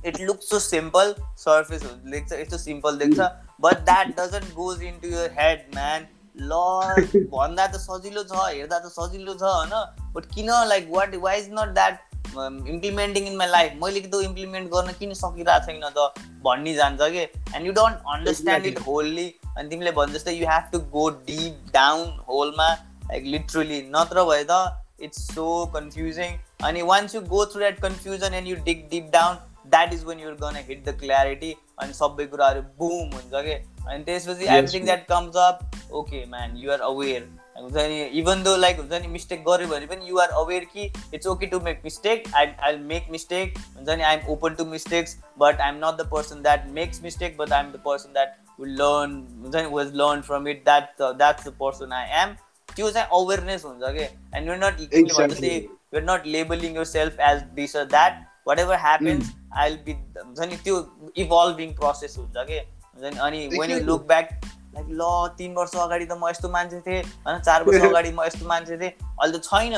it looks so simple surface देख्छ यस्तो सिम्पल देख्छ but that doesn't goes into your head man ल भन्दा त सजिलो छ हेर्दा त सजिलो छ होइन बट किन like what why is not that implementing in my life मैले त्यो इम्प्लिमेन्ट गर्न किन सकिरहेको छैन त? भन्ने जान्छ कि? And you don't understand it wholly अनि तिमीले भन् जस्तै you have to go deep down होलमा like literally नत्र भए त इट्स सो कन्फ्युजिङ अनि once you go through that confusion and you dig deep down that is when you're gonna hit the clarity अनि सबै कुराहरू बुम हुन्छ कि? अनि त्यसपछि everything that comes up okay man you're aware हुन्छ नि इभन दो लाइक हुन्छ नि मिस्टेक गऱ्यो भने पनि युआर अवेर कि it's okay to make mistake I I make mistake हुन्छ नि I am open to mistakes but I am not the person that makes mistake but I am the person that will learn हुन्छ नि was learn from it that that's the person I am त्यो चाहिँ awareness हुन्छ कि and you're not Exactly. You're not labelling yourself as this or that whatever happens I will be हुन्छ नि त्यो evolving process हुन्छ कि हुन्छ नि अनि when you. Look back like ल तिन वर्ष अगाडि त म यस्तो मान्छे थिएँ होइन चार वर्ष अगाडि म यस्तो मान्छे थिएँ अहिले त छैन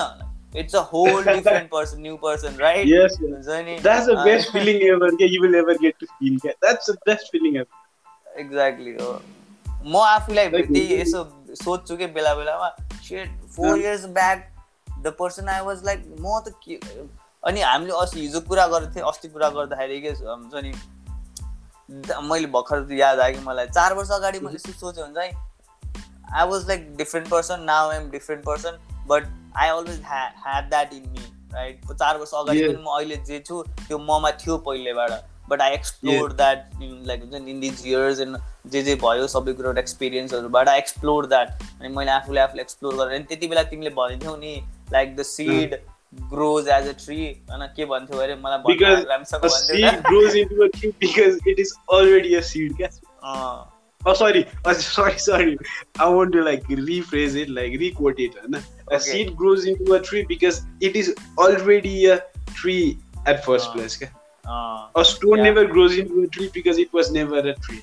it's a whole different person new person right. हुन्छ नि. एक्ज्याक्टली हो म आफूलाई त्यही। यसो सोध्छु कि बेला बेलामा set four. Years back the person I was like म त के अनि हामीले अस्ति हिजो कुरा गरेको थिएँ अस्ति कुरा गर्दाखेरि के हुन्छ नि मैले भर्खर याद आयो कि मलाई। चार वर्ष अगाडि मैले यस्तो सोचेँ भने चाहिँ I was like different person now am different person but I always had that in me right चार वर्ष अगाडि. पनि म अहिले जे छु त्यो ममा थियो पहिलेबाट। But I explore that like हुन्छ नि इन दिज इयर्स एन्ड जे जे भयो सबै कुराहरू एक्सपिरियन्सहरूबाट आई एक्सप्लोर द्याट अनि मैले आफूले आफूले एक्सप्लोर गरेर अनि त्यति बेला तिमीले भनेथ्यौ नि like the seed grows as a tree होइन के भन्थ्यौ अरे मलाई Because A seed grows into a tree because it is already a seed. Yes. अँ, Oh, sorry. Oh, sorry, sorry. I want to like rephrase it, like requote it. huh? A Okay. seed grows into a tree because it is already a tree at first Ah. place. अँ, A stone Yeah. never grows into a tree because it was never a tree.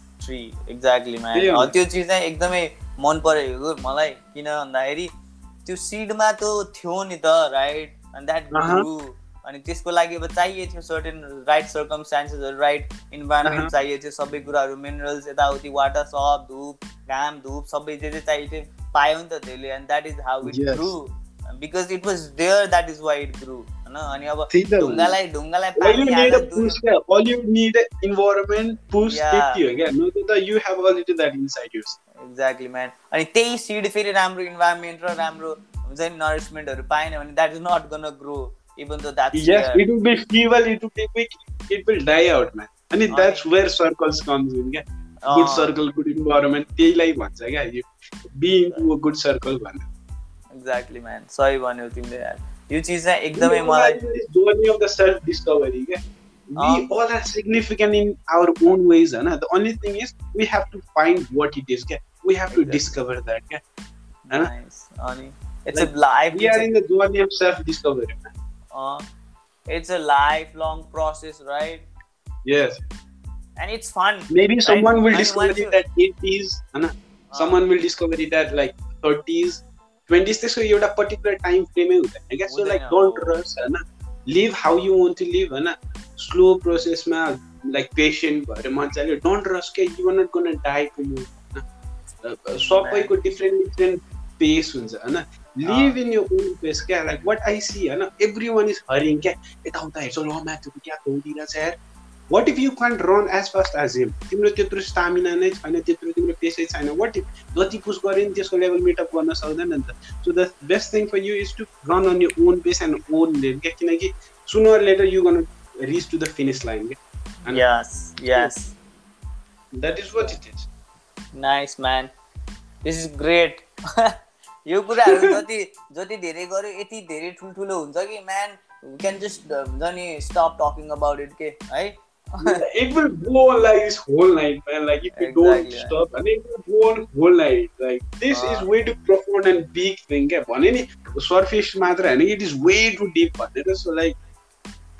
Man त्यही हो। त्यो चिज चाहिँ एकदमै मन परेको मलाई किन भन्दाखेरि त्यो सिडमा त थियो नि त राइट अनि द्याट। ग्रु अनि त्यसको लागि अब चाहिएको थियो सर्टेन राइट सर्कमस्टान्सेसहरू राइट इन्भाइरोमेन्ट। चाहिएको थियो सबै कुराहरू मिनरल्स यताउति वाटर सब धुप घाम धुप सबै जे जे चाहिएको थियो पायो नि त त्यसले। And that is how it. Grew because it was there that is why it grew होइन? अनि अब। ढुङ्गालाई ढुङ्गालाई एक्ज्याक्टली म्यान अनि त्यही सिड फेरि राम्रो इन्भाइरोमेन्ट र राम्रो हुन्छ नि नरिसमेन्टहरू पाएन भने that is not gonna grow even the that's yes it will be feeble it will be quick it will die out man and Ah, that's where circles comes in क्या good circle good environment त्यहीलाई भन्छ क्या be into a good circle भनेर exactly man सही भन्यौ तिमीले यार यो चिज चाहिँ एकदमै मलाई journey of the self discovery क्या we Ah. all are significant in our own ways होइन the only thing is we have to find what it is we have to Exactly. discover that nice. अनि it's a life we are in the journey of self discovery man. It's a life long process right yes. And it's fun maybe someone will And discover once it you- at 80s होइन someone will discover it at like 30s 20s त्यसको एउटा particular time फ्रेमै हुँदैन क्या so like हुँदैन, don't हो। Rush होइन live how you want to live होइन slow प्रोसेसमा लाइक पेसेन्ट भएर मजाले डोन्ट रस के you not gonna die too होइन सबैको डिफ्रेन्ट डिफ्रेन्ट पेस हुन्छ होइन live in you own pace क्या लाइक वाट आई सी होइन एभ्री वान इज हरिङ क्या यताउता हेर्छौ ल म्याथहरू क्या दौडिरहेछ यार what if you can run as fast as him तिम्रो त्यत्रो स्टामिना नै छैन त्यत्रो तिम्रो पेसै छैन वाट इफ जति पुस गऱ्यो नि त्यसको लेभल मिटअप गर्न सक्दैन नि त so the best thing for you is to run on you own pace and own level क्या किनकि sooner later you gonna reach to the finish line क्या yes yes that is what it is nice man this is great यो कुराहरू जति जति धेरै गर्यो यति धेरै ठुल्ठुलो हुन्छ कि म्यान क्यान जस्ट हुन्छ नि स्टप टकिङ अबाउट इट के है it will go on like this whole night, man. Like if you don't Exactly, man. stop, and it will go on whole night. Like this Ah. is way too profound and big thing. क्या भने नि surface मात्र होइन it is way too deep भनेर so like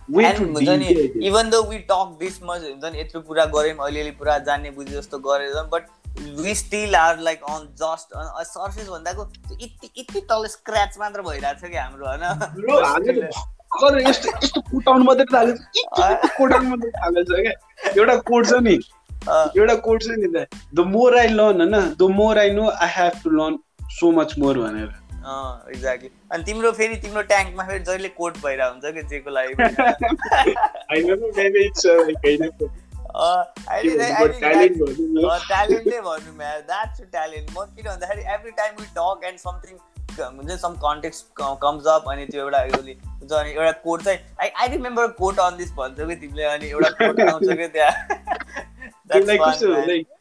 way And too deep even though we talk this much हुन्छ नि यत्रो कुरा गऱ्यौँ अलिअलि पुरा जान्ने बुझे जस्तो गरेर but we still are like on just surface भन्दाको यति यति तल स्क्र्याच मात्र भइरहेको छ कि हाम्रो होइन? यस्तो यस्तो कुटाउनु मात्रै थालेको छ। कुटाउनु मात्रै थालेको छ क्या। एउटा कोड छ नि। एउटा कोड छ नि द मोर आई लर्न होइन? The more I know I have to learn so much more भनेर। एक्ज्याक्टली अनि तिम्रो फेरि तिम्रो ट्याङ्कमा फेरि जहिले कोट भइरहेको हुन्छ कि जेको लागि ट्यालेन्टै भनौँ म्यार द्याट्स ट्यालेन्ट म किन भन्दाखेरि every time we talk and something हुन्छ सम कन्टेक्स कम्स अप अनि त्यो एउटा उसले हुन्छ अनि एउटा कोड चाहिँ I I remember quote on this भन्छ कि तिमीले अनि एउटा कोट आउँछ कि त्यहाँ।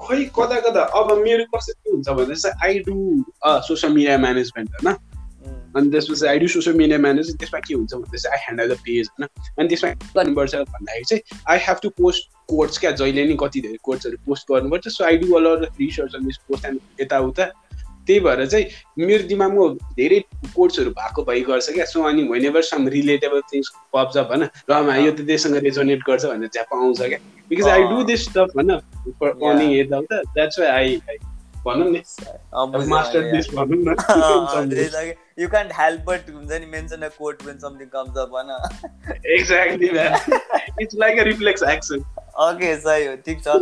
खोइ कता कता? अब मेरो कस्तो के हुन्छ भने चाहिँ I do social media management होइन? अनि त्यसपछि I do social media manage त्यसमा के हुन्छ भने चाहिँ आई ह्यान्डल द पेज होइन? अनि त्यसमा के गर्नुपर्छ भन्दाखेरि चाहिँ I have to post quotes क्या जहिले नि कति धेरै कोड्सहरू पोस्ट गर्नुपर्छ। So I do a lot research on this post and यताउता। त्यही भएर चाहिँ मेरो दिमागमा धेरै कोड्सहरू भएको भइ गर्छ क्या। सो अनि whenever some relatable things pops up होइन? र यो त त्यससँग रेजोनेट गर्छ भनेर झ्याप आउँछ क्या। Because I do this stuff होइन? अर्निङ यताउता। That's why I भनौँ नि अँ, बुझेँ मास्टर मैले। दिस भनौँ अँ, न त्यही त कि, you can't help but हुन्छ नि mention a quote when something comes up होइन exactly it's like a reflex action okay सही हो ठिक छ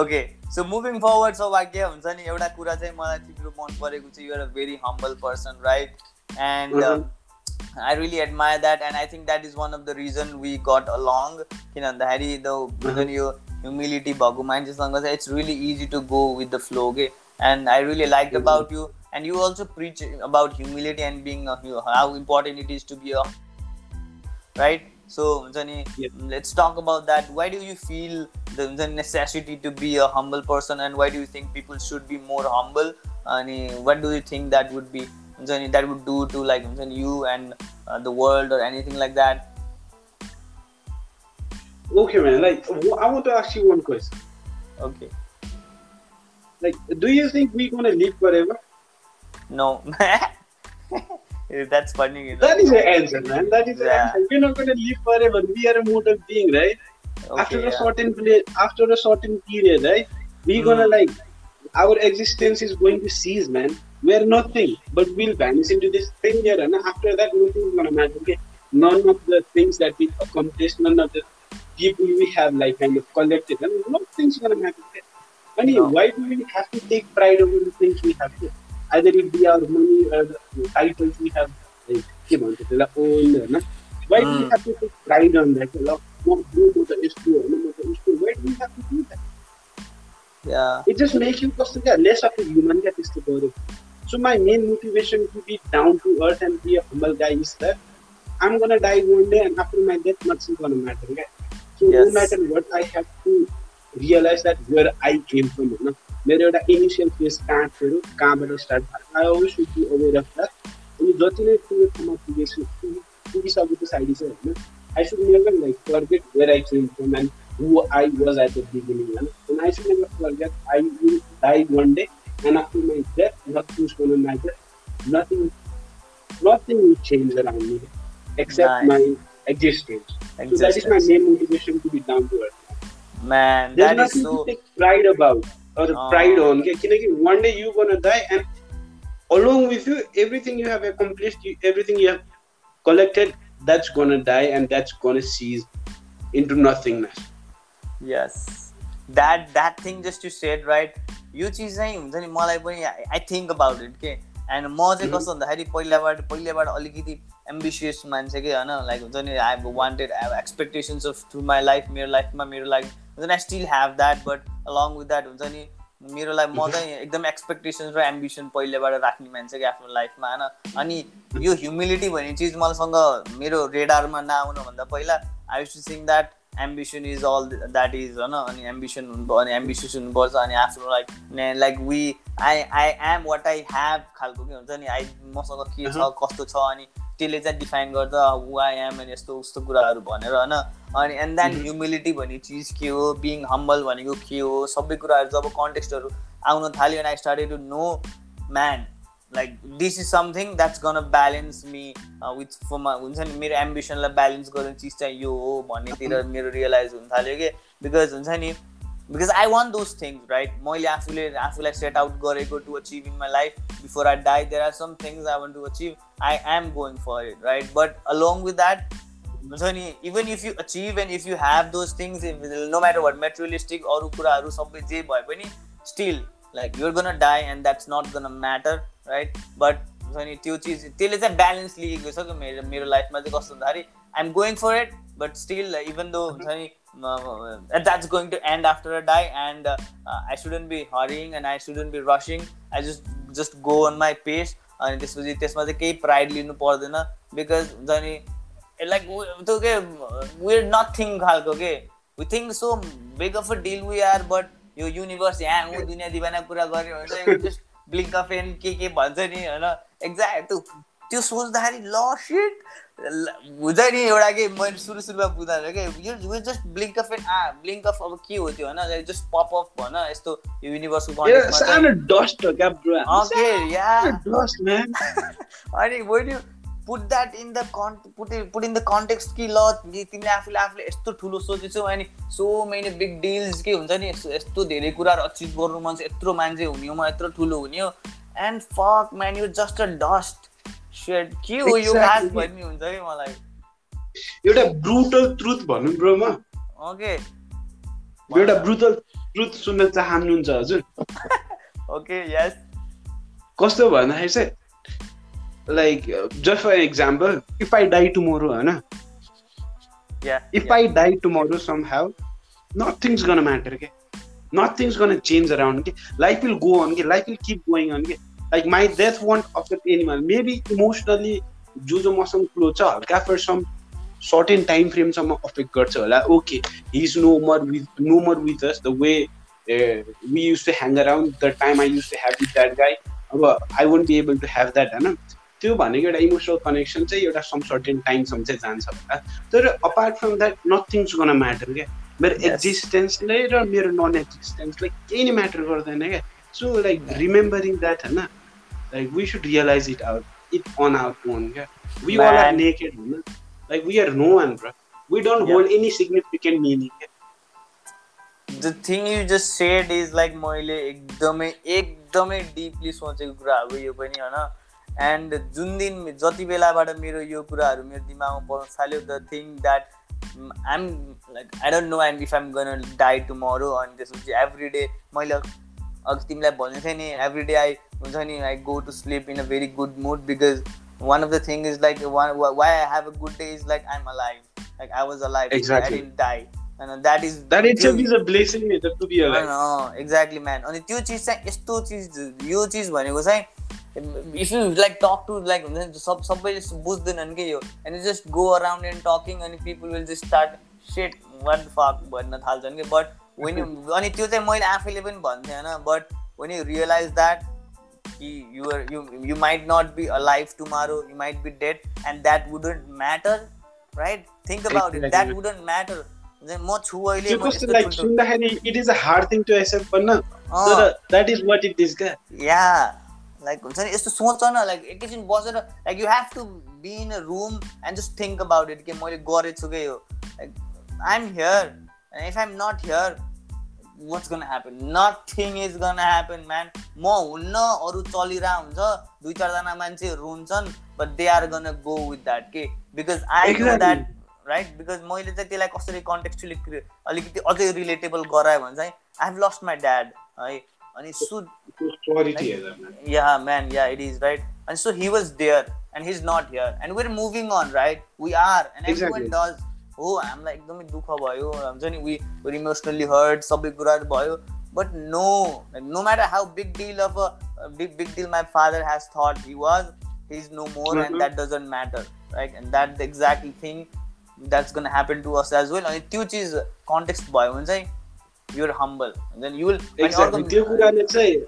ओके सो मुभिङ फरवर्ड सौभाग्य हुन्छ नि एउटा कुरा चाहिँ मलाई तिम्रो मन परेको चाहिँ you're a very humble person right and I really admire that and I think that is one of the reason we got along किन भन्दाखेरि द हुन्छ नि यो ह्युमिलिटी भएको मान्छेसँग चाहिँ it's really easy to go with the flow के and I really liked mm-hmm. about you. And you also preach about humility and being uh, a, how important it is to be a right. So, Zani, yeah. let's talk about that. Why do you feel the, the necessity to be a humble person, and why do you think people should be more humble? And what do you think that would be? Zani, that would do to like you and uh, the world or anything like that. Okay, man. Like, I want to ask you one question. Okay. Like, do you think we're gonna live forever? no that's funny you know? That is the answer, man. That is the Yeah. answer. We're not gonna live forever. We are a mortal being, right? okay, after a certain period, after a certain period, right? We're gonna Hmm. like our existence is going to cease, man. We're nothing, but we'll vanish into this thing here, and after that, nothing is gonna matter. Okay? None of the things that we accomplished, none of the people we have like kind of collected, and nothing's gonna matter. Okay? Money, no. why do we have to take pride over the things we have? Either it be our money or the titles we have, like, own. Why mm. do we hmm. have to take pride on that? Why do we have to do that? Yeah. It just makes you less of a human that is to borrow. So my main motivation to be down to earth and be a humble guy is that I'm gonna die one day and after my death nothing's gonna matter. Right? So yes. no matter what I have to realize that where I came from होइन मेरो एउटा initial phase कहाँ थियो कहाँबाट start भएको I always should be aware of that अनि जति नै ठुलो ठाउँमा पुगेछु पुगि- पुगिसके पछाडि चाहिँ होइन I should never like forget where I came from and who I was at the beginning होइन and I should never forget I will die one day and after my death nothing is gonna matter nothing nothing will change around me except Nice. my existence. So that is my Existence. main motivation to be down to earth. man There's that is nothing so to take pride about or Ah. pride on. Okay? किनकि one day you're gonna die and along with you, everything you have accomplished, you, everything you have collected, that's gonna die and that's gonna cease into nothingness. yes that that thing just you said right यो चिज चाहिँ हुन्छ नि मलाई पनि I think about it के and म चाहिँ Mhm. कस्तो भन्दाखेरि पहिलाबाट पहिलाबाट अलिकति एम्बिसियस मान्छे कि होइन लाइक हुन्छ नि I have wanted I have expectations of to my life मेरो लाइफमा मेरो लागि हुन्छ नि I still have that but along with that हुन्छ नि मेरो लागि म चाहिँ एकदम एक्सपेक्टेसन्स र एम्बिसन पहिलेबाट राख्ने मान्छे कि आफ्नो लाइफमा होइन? अनि यो ह्युमिलिटी भन्ने चिज मलाईसँग मेरो रेडारमा नआउनुभन्दा पहिला I use to sing that ambition is all that is होइन? अनि एम्बिसन हुनु अनि एम्बिसियस हुनुपर्छ अनि आफ्नो like like we I I am what I have खालको के हुन्छ नि आई मसँग के छ कस्तो छ अनि त्यसले चाहिँ डिफाइन गर्छ हु आई एम अनि यस्तो उस्तो कुराहरू भनेर होइन? अनि एन्ड देन. ह्युमिलिटी भन्ने चिज के हो? बिङ हम्बल भनेको के हो? सबै कुराहरू जब कन्टेक्स्टहरू आउन थाल्यो अनि I started to know man like this is something that's gonna balance me with फरमा हुन्छ नि मेरो एम्बिसनलाई ब्यालेन्स गर्ने चिज चाहिँ यो हो भन्नेतिर मेरो रियलाइज हुन थाल्यो कि? बिकज हुन्छ नि because I want those things right मैले आफूले आफूलाई सेट आउट गरेको to achieve in my life before I die there are some things I want to achieve I am going for it right but along with that हुन्छ नि even if you achieve and if you have those things no matter what materialistic अरू कुराहरू सबै जे भए पनि still like you're gonna die and that's not gonna matter right but हुन्छ नि त्यो चिज त्यसले चाहिँ ब्यालेन्स लिएको छ कि मेरो मेरो लाइफमा चाहिँ कस्तो भन्दाखेरि I'm going for it but still even though हुन्छ नि that's going to end after a die and I shouldn't be hurrying and I shouldn't be rushing I just just go on my pace अनि त्यसपछि त्यसमा चाहिँ केही pride लिनु पर्दैन because हुन्छ नि लाइक त्यो के वी नथिङ खालको के we think so big of a deal we are but यो युनिभर्स यहाँ हो दुनियाँ दिवाना कुरा गऱ्यो भने जस्ट ब्लिङ्क अफ एन के के भन्छ नि? होइन एक्ज्याक्ट त्यो त्यो सोच्दाखेरि ल सिट हुन्छ नि एउटा के मैले सुरु सुरुमा बुझ्दा कि यो just blink of an uh blink of अब के हो त्यो होइन जस्ट पप अफ भन यस्तो यो युनिभर्सको अनि मैले put that in the con put put in the context कि ल तिमीले आफूले आफूले यस्तो ठुलो सोचेछौ अनि सो मेनी बिग डिल्स के हुन्छ नि यस्तो धेरै कुराहरू अचिभ गर्नु मन छ यत्रो मान्छे हुने हो म यत्रो ठुलो हुने हो। And fuck man you just a dust said के हो यो खास भन्ने हुन्छ कि मलाई। एउटा ब्रुटल ट्रुथ भन्नु ब्रो म। ओके एउटा ब्रुटल ट्रुथ सुन्न चाहनुहुन्छ हजुर। ओके यस कस्तो भन्दाखेरि चाहिँ like uh, just for example if i die tomorrow Anna, yeah if yeah. i die tomorrow somehow nothing's gonna matter okay nothing's gonna change around okay life will go on okay life will keep going on okay like my death won't affect anyone maybe emotionally जो जो मसँग क्लो छ हल्का for some certain time फ्रेमसम्म affect गर्छ होला okay he is no more with no more with us the way we use to hang around the time I use to have with that guy अब I won't be able to have that होइन त्यो भनेको एउटा emotional connection चाहिँ एउटा some certain टाइमसम्म चाहिँ जान्छ होला। तर apart from that nothing's gonna matter क्या। मेरो एक्जिस्टेन्सले र मेरो नन एक्जिस्टेन्सले केही नै म्याटर गर्दैन क्या। सो लाइक रिमेम्बरिङ द्याट होइन? Like we should realise it out it on out own क्या। वी आर आर नेकेड होइन? Like we are no one bro we don't hold any significant meaning क्या the thing you just said is like मैले एकदमै एकदमै deeply सोचेको कुरा हो यो पनि होइन? एन्ड जुन दिन जति बेलाबाट मेरो यो कुराहरू मेरो दिमागमा पर्न थाल्यो the thing that I'm like I don't know and if I'm gonna die tomorrow अनि त्यसपछि एभ्री डे मैले अघि तिमीलाई भन्ने थिएँ नि एभ्री डे आई हुन्छ नि I go to sleep in a very good mood because one of the thing is like why I have a good day is like I'm alive like I was I didn't die होइन that is exactly man अनि त्यो चिज चाहिँ यस्तो चिज यो चिज भनेको चाहिँ if you like talk to like हुन्छ नि सब सबैले बुझ्दैनन् कि यो and just go around and talking अनि people will just start set what fuck भन्न थाल्छन् कि बट वेन यु अनि त्यो चाहिँ मैले आफैले पनि भन्थेँ होइन but when you realise that कि you're you you might not be alive tomorrow you might be dead and that wouldn't matter right think about it that wouldn't matter म छु अहिले सुन्दाखेरि it is a hard thing to accept भन्न तर that is what it is क्या yeah like हुन्छ नि यस्तो सोच न लाइक एकैछिन बसेर like you have to be in a room and just think about it कि मैले गरेछु कि यो like I am here and if I am not here what's gonna happen nothing is gonna happen man म हुन्न अरू चलिरहेको हुन्छ दुई चारजना मान्छे रुन्छन् but they are gonna go with that के because I know that right because मैले चाहिँ त्यसलाई कसरी कन्टेक्चुली अलिकति अझै रिलेटेबल गरायो भने चाहिँ I have lost my dad है? And it's so like, yeah man yeah it is right and so he was there and he's not here and we're moving on right we are and exactly. everyone does oh i'm like एकदमै दुःख भयो हुन्छ नि we were emotionally hurt सबै कुराहरू भयो but no like, no matter how big deal of a, a big big deal my father has thought he was he's no more mm-hmm. and that doesn't matter right and that's the exact thing that's gonna happen to us as well अनि त्यो चिज context भयो भने चाहिँ and then you will exactly त्यो कुराले चाहिँ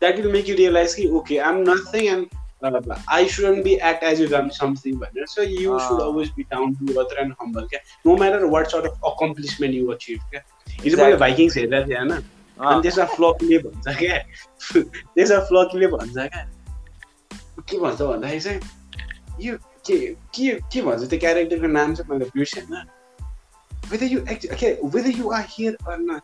that will make you realize कि okay I'm nothing and uh, I shouldn't be act as if I'm something भनेर so you uh. should always be down to earth and humble क्या no matter what sort of accomplishment you achieve क्या हिजो मैले Vikings हेर्दा थिएँ होइन अनि त्यसमा फ्लकीले भन्छ क्या त्यसमा फ्लकीले भन्छ क्या के भन्छ भन्दाखेरि चाहिँ यो के के के भन्छ त्यो क्यारेक्टरको नाम चाहिँ मैले बिर्सेन whether you act, okay, whether you are here or not,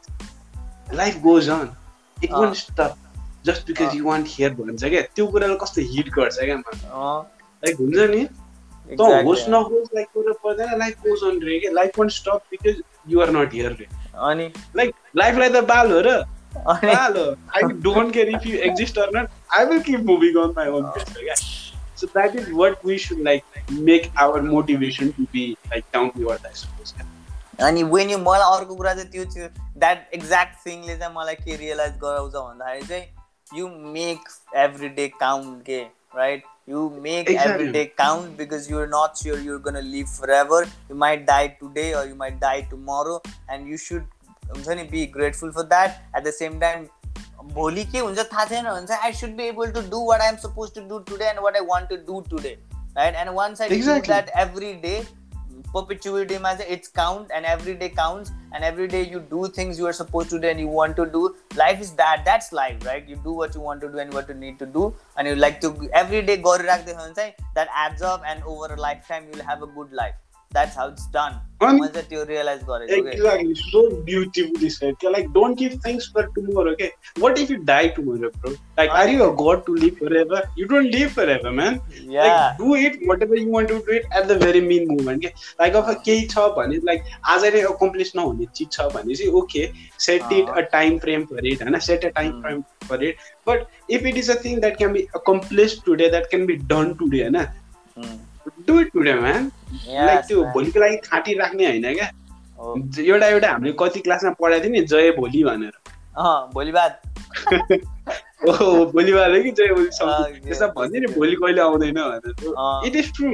life goes on. It अँ। won't stop just because अँ। you want here भन्छ क्या त्यो कुरालाई कस्तो हिट गर्छ क्या मलाई अँ, लाइक हुन्छ नि त exactly. होस् नहोस् लाइक कुरा पर्दैन लाइफ गोज अन रे क्या life won't stop because you are not here रे अनि लाइक लाइफलाई त बाल हो र अनि बाल हो I don't care if you exist or not I will keep moving on my own pace क्या so that is what we should like make our motivation to be like down to earth I suppose अनि when you मलाई अर्को कुरा चाहिँ त्यो चाहिँ that exact थिङले चाहिँ मलाई के रियलाइज गराउँछ भन्दाखेरि चाहिँ you make every day count के right you make Exactly. Every day count because you're not sure you're gonna live for ever you might die today or you might die tomorrow and you should हुन्छ नि be grateful for that at the same time भोलि के हुन्छ थाहा छैन भने चाहिँ I should be able to do what I am suppose to do today and what I want to do today right and once I do Exactly. That every day perpetuity mindset it's count and every day counts and every day you do things you are supposed to do and you want to do. Life is that that's life right? You do what you want to do and what you need to do and you like to every day go that adds up and over a lifetime you'll have a good life that's how it's done अनि मैले चाहिँ त्यो realise गरेको के Exactly, so beautifully said. Okay, Like, don't give things for tomorrow. Okay, what if you die tomorrow, bro? Like, are you a god to live forever? You don't live forever, man. yeah Like, do it whatever you want to do it at the very mean moment. Okay? Like, अब केही छ भने like आज नै accomplish नहुने चिज छ भने चाहिँ okay, set it अँ। a time frame for it, होइन? Set a time Hmm. frame for it. But if it is a thing that can be accomplished today, that can be done today, होइन? Do it today, man. Yes, Like त्यो. भोलिको लागि खाँटी राख्ने होइन क्या हो। एउटा एउटा हामीले कति क्लासमा पढाएको थियो नि जय भोलि भनेर अँ, भोलि बाद ओहो भोलि वाले कि जय भोलि त्यसमा भन्थ्यो नि भोलि कहिले आउँदैन भनेर। It is true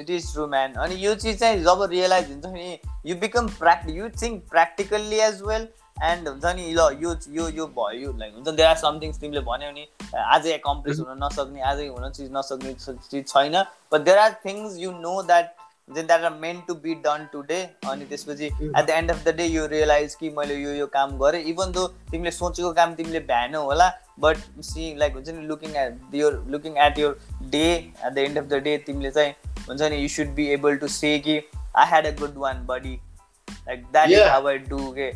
it is true man अनि यो चिज चाहिँ जब रियलाइज हुन्छ नि you become प्र्याक्ट you think practically as well and हुन्छ नि ल यो यो यो भयो यो लाइक हुन्छ देयर आर समथिङ्स तिमीले भन्यौ नि आजै एकम्प्लिस हुन नसक्ने आजै हुन चिज नसक्ने चिज छैन। But there are things you know that then that are meant to be done today अनि त्यसपछि at the end of the day you realise कि मैले यो यो काम गरेँ। इभन दो तिमीले सोचेको काम तिमीले भ्याएनौ होला बट सी लाइक हुन्छ नि looking at your looking at your day at the end of the day तिमीले चाहिँ हुन्छ नि you should be able to say कि I had a good one buddy like that is. How I do के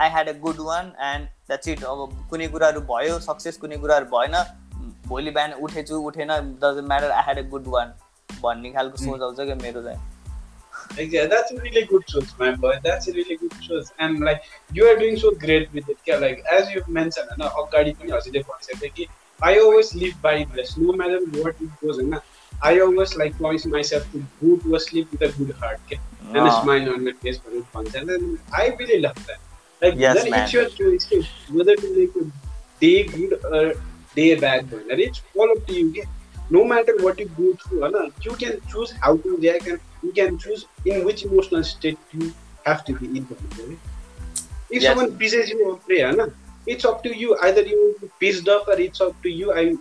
I had a good one and that's it अब कुनै कुराहरू भयो सक्सेस कुनै कुराहरू भएन भोलि बिहान उठेछु उठेन doesn't matter I had a good one भन्ने खालको Hmm. सोच आउँछ क्या मेरो चाहिँ Yeah, that's a really good choice, my boy. That's a really good choice. And like you are doing so great with it. Like as you've mentioned, होइन अगाडि पनि हजुरले भनिसक्यो कि I always live by this, no matter what it goes. I always like promise myself to go to sleep with a good heart, okay? and a smile on my face And I really love that. Like yes, then man. it's your choice whether to make a day good or day bad, man. And it's all up to you. No matter what you go through, Anna, you can choose how to react and you can choose in which emotional state you have to be in. Right? If yes. someone pisses you off, Anna, it's up to you. Either you pissed off or it's up to you I,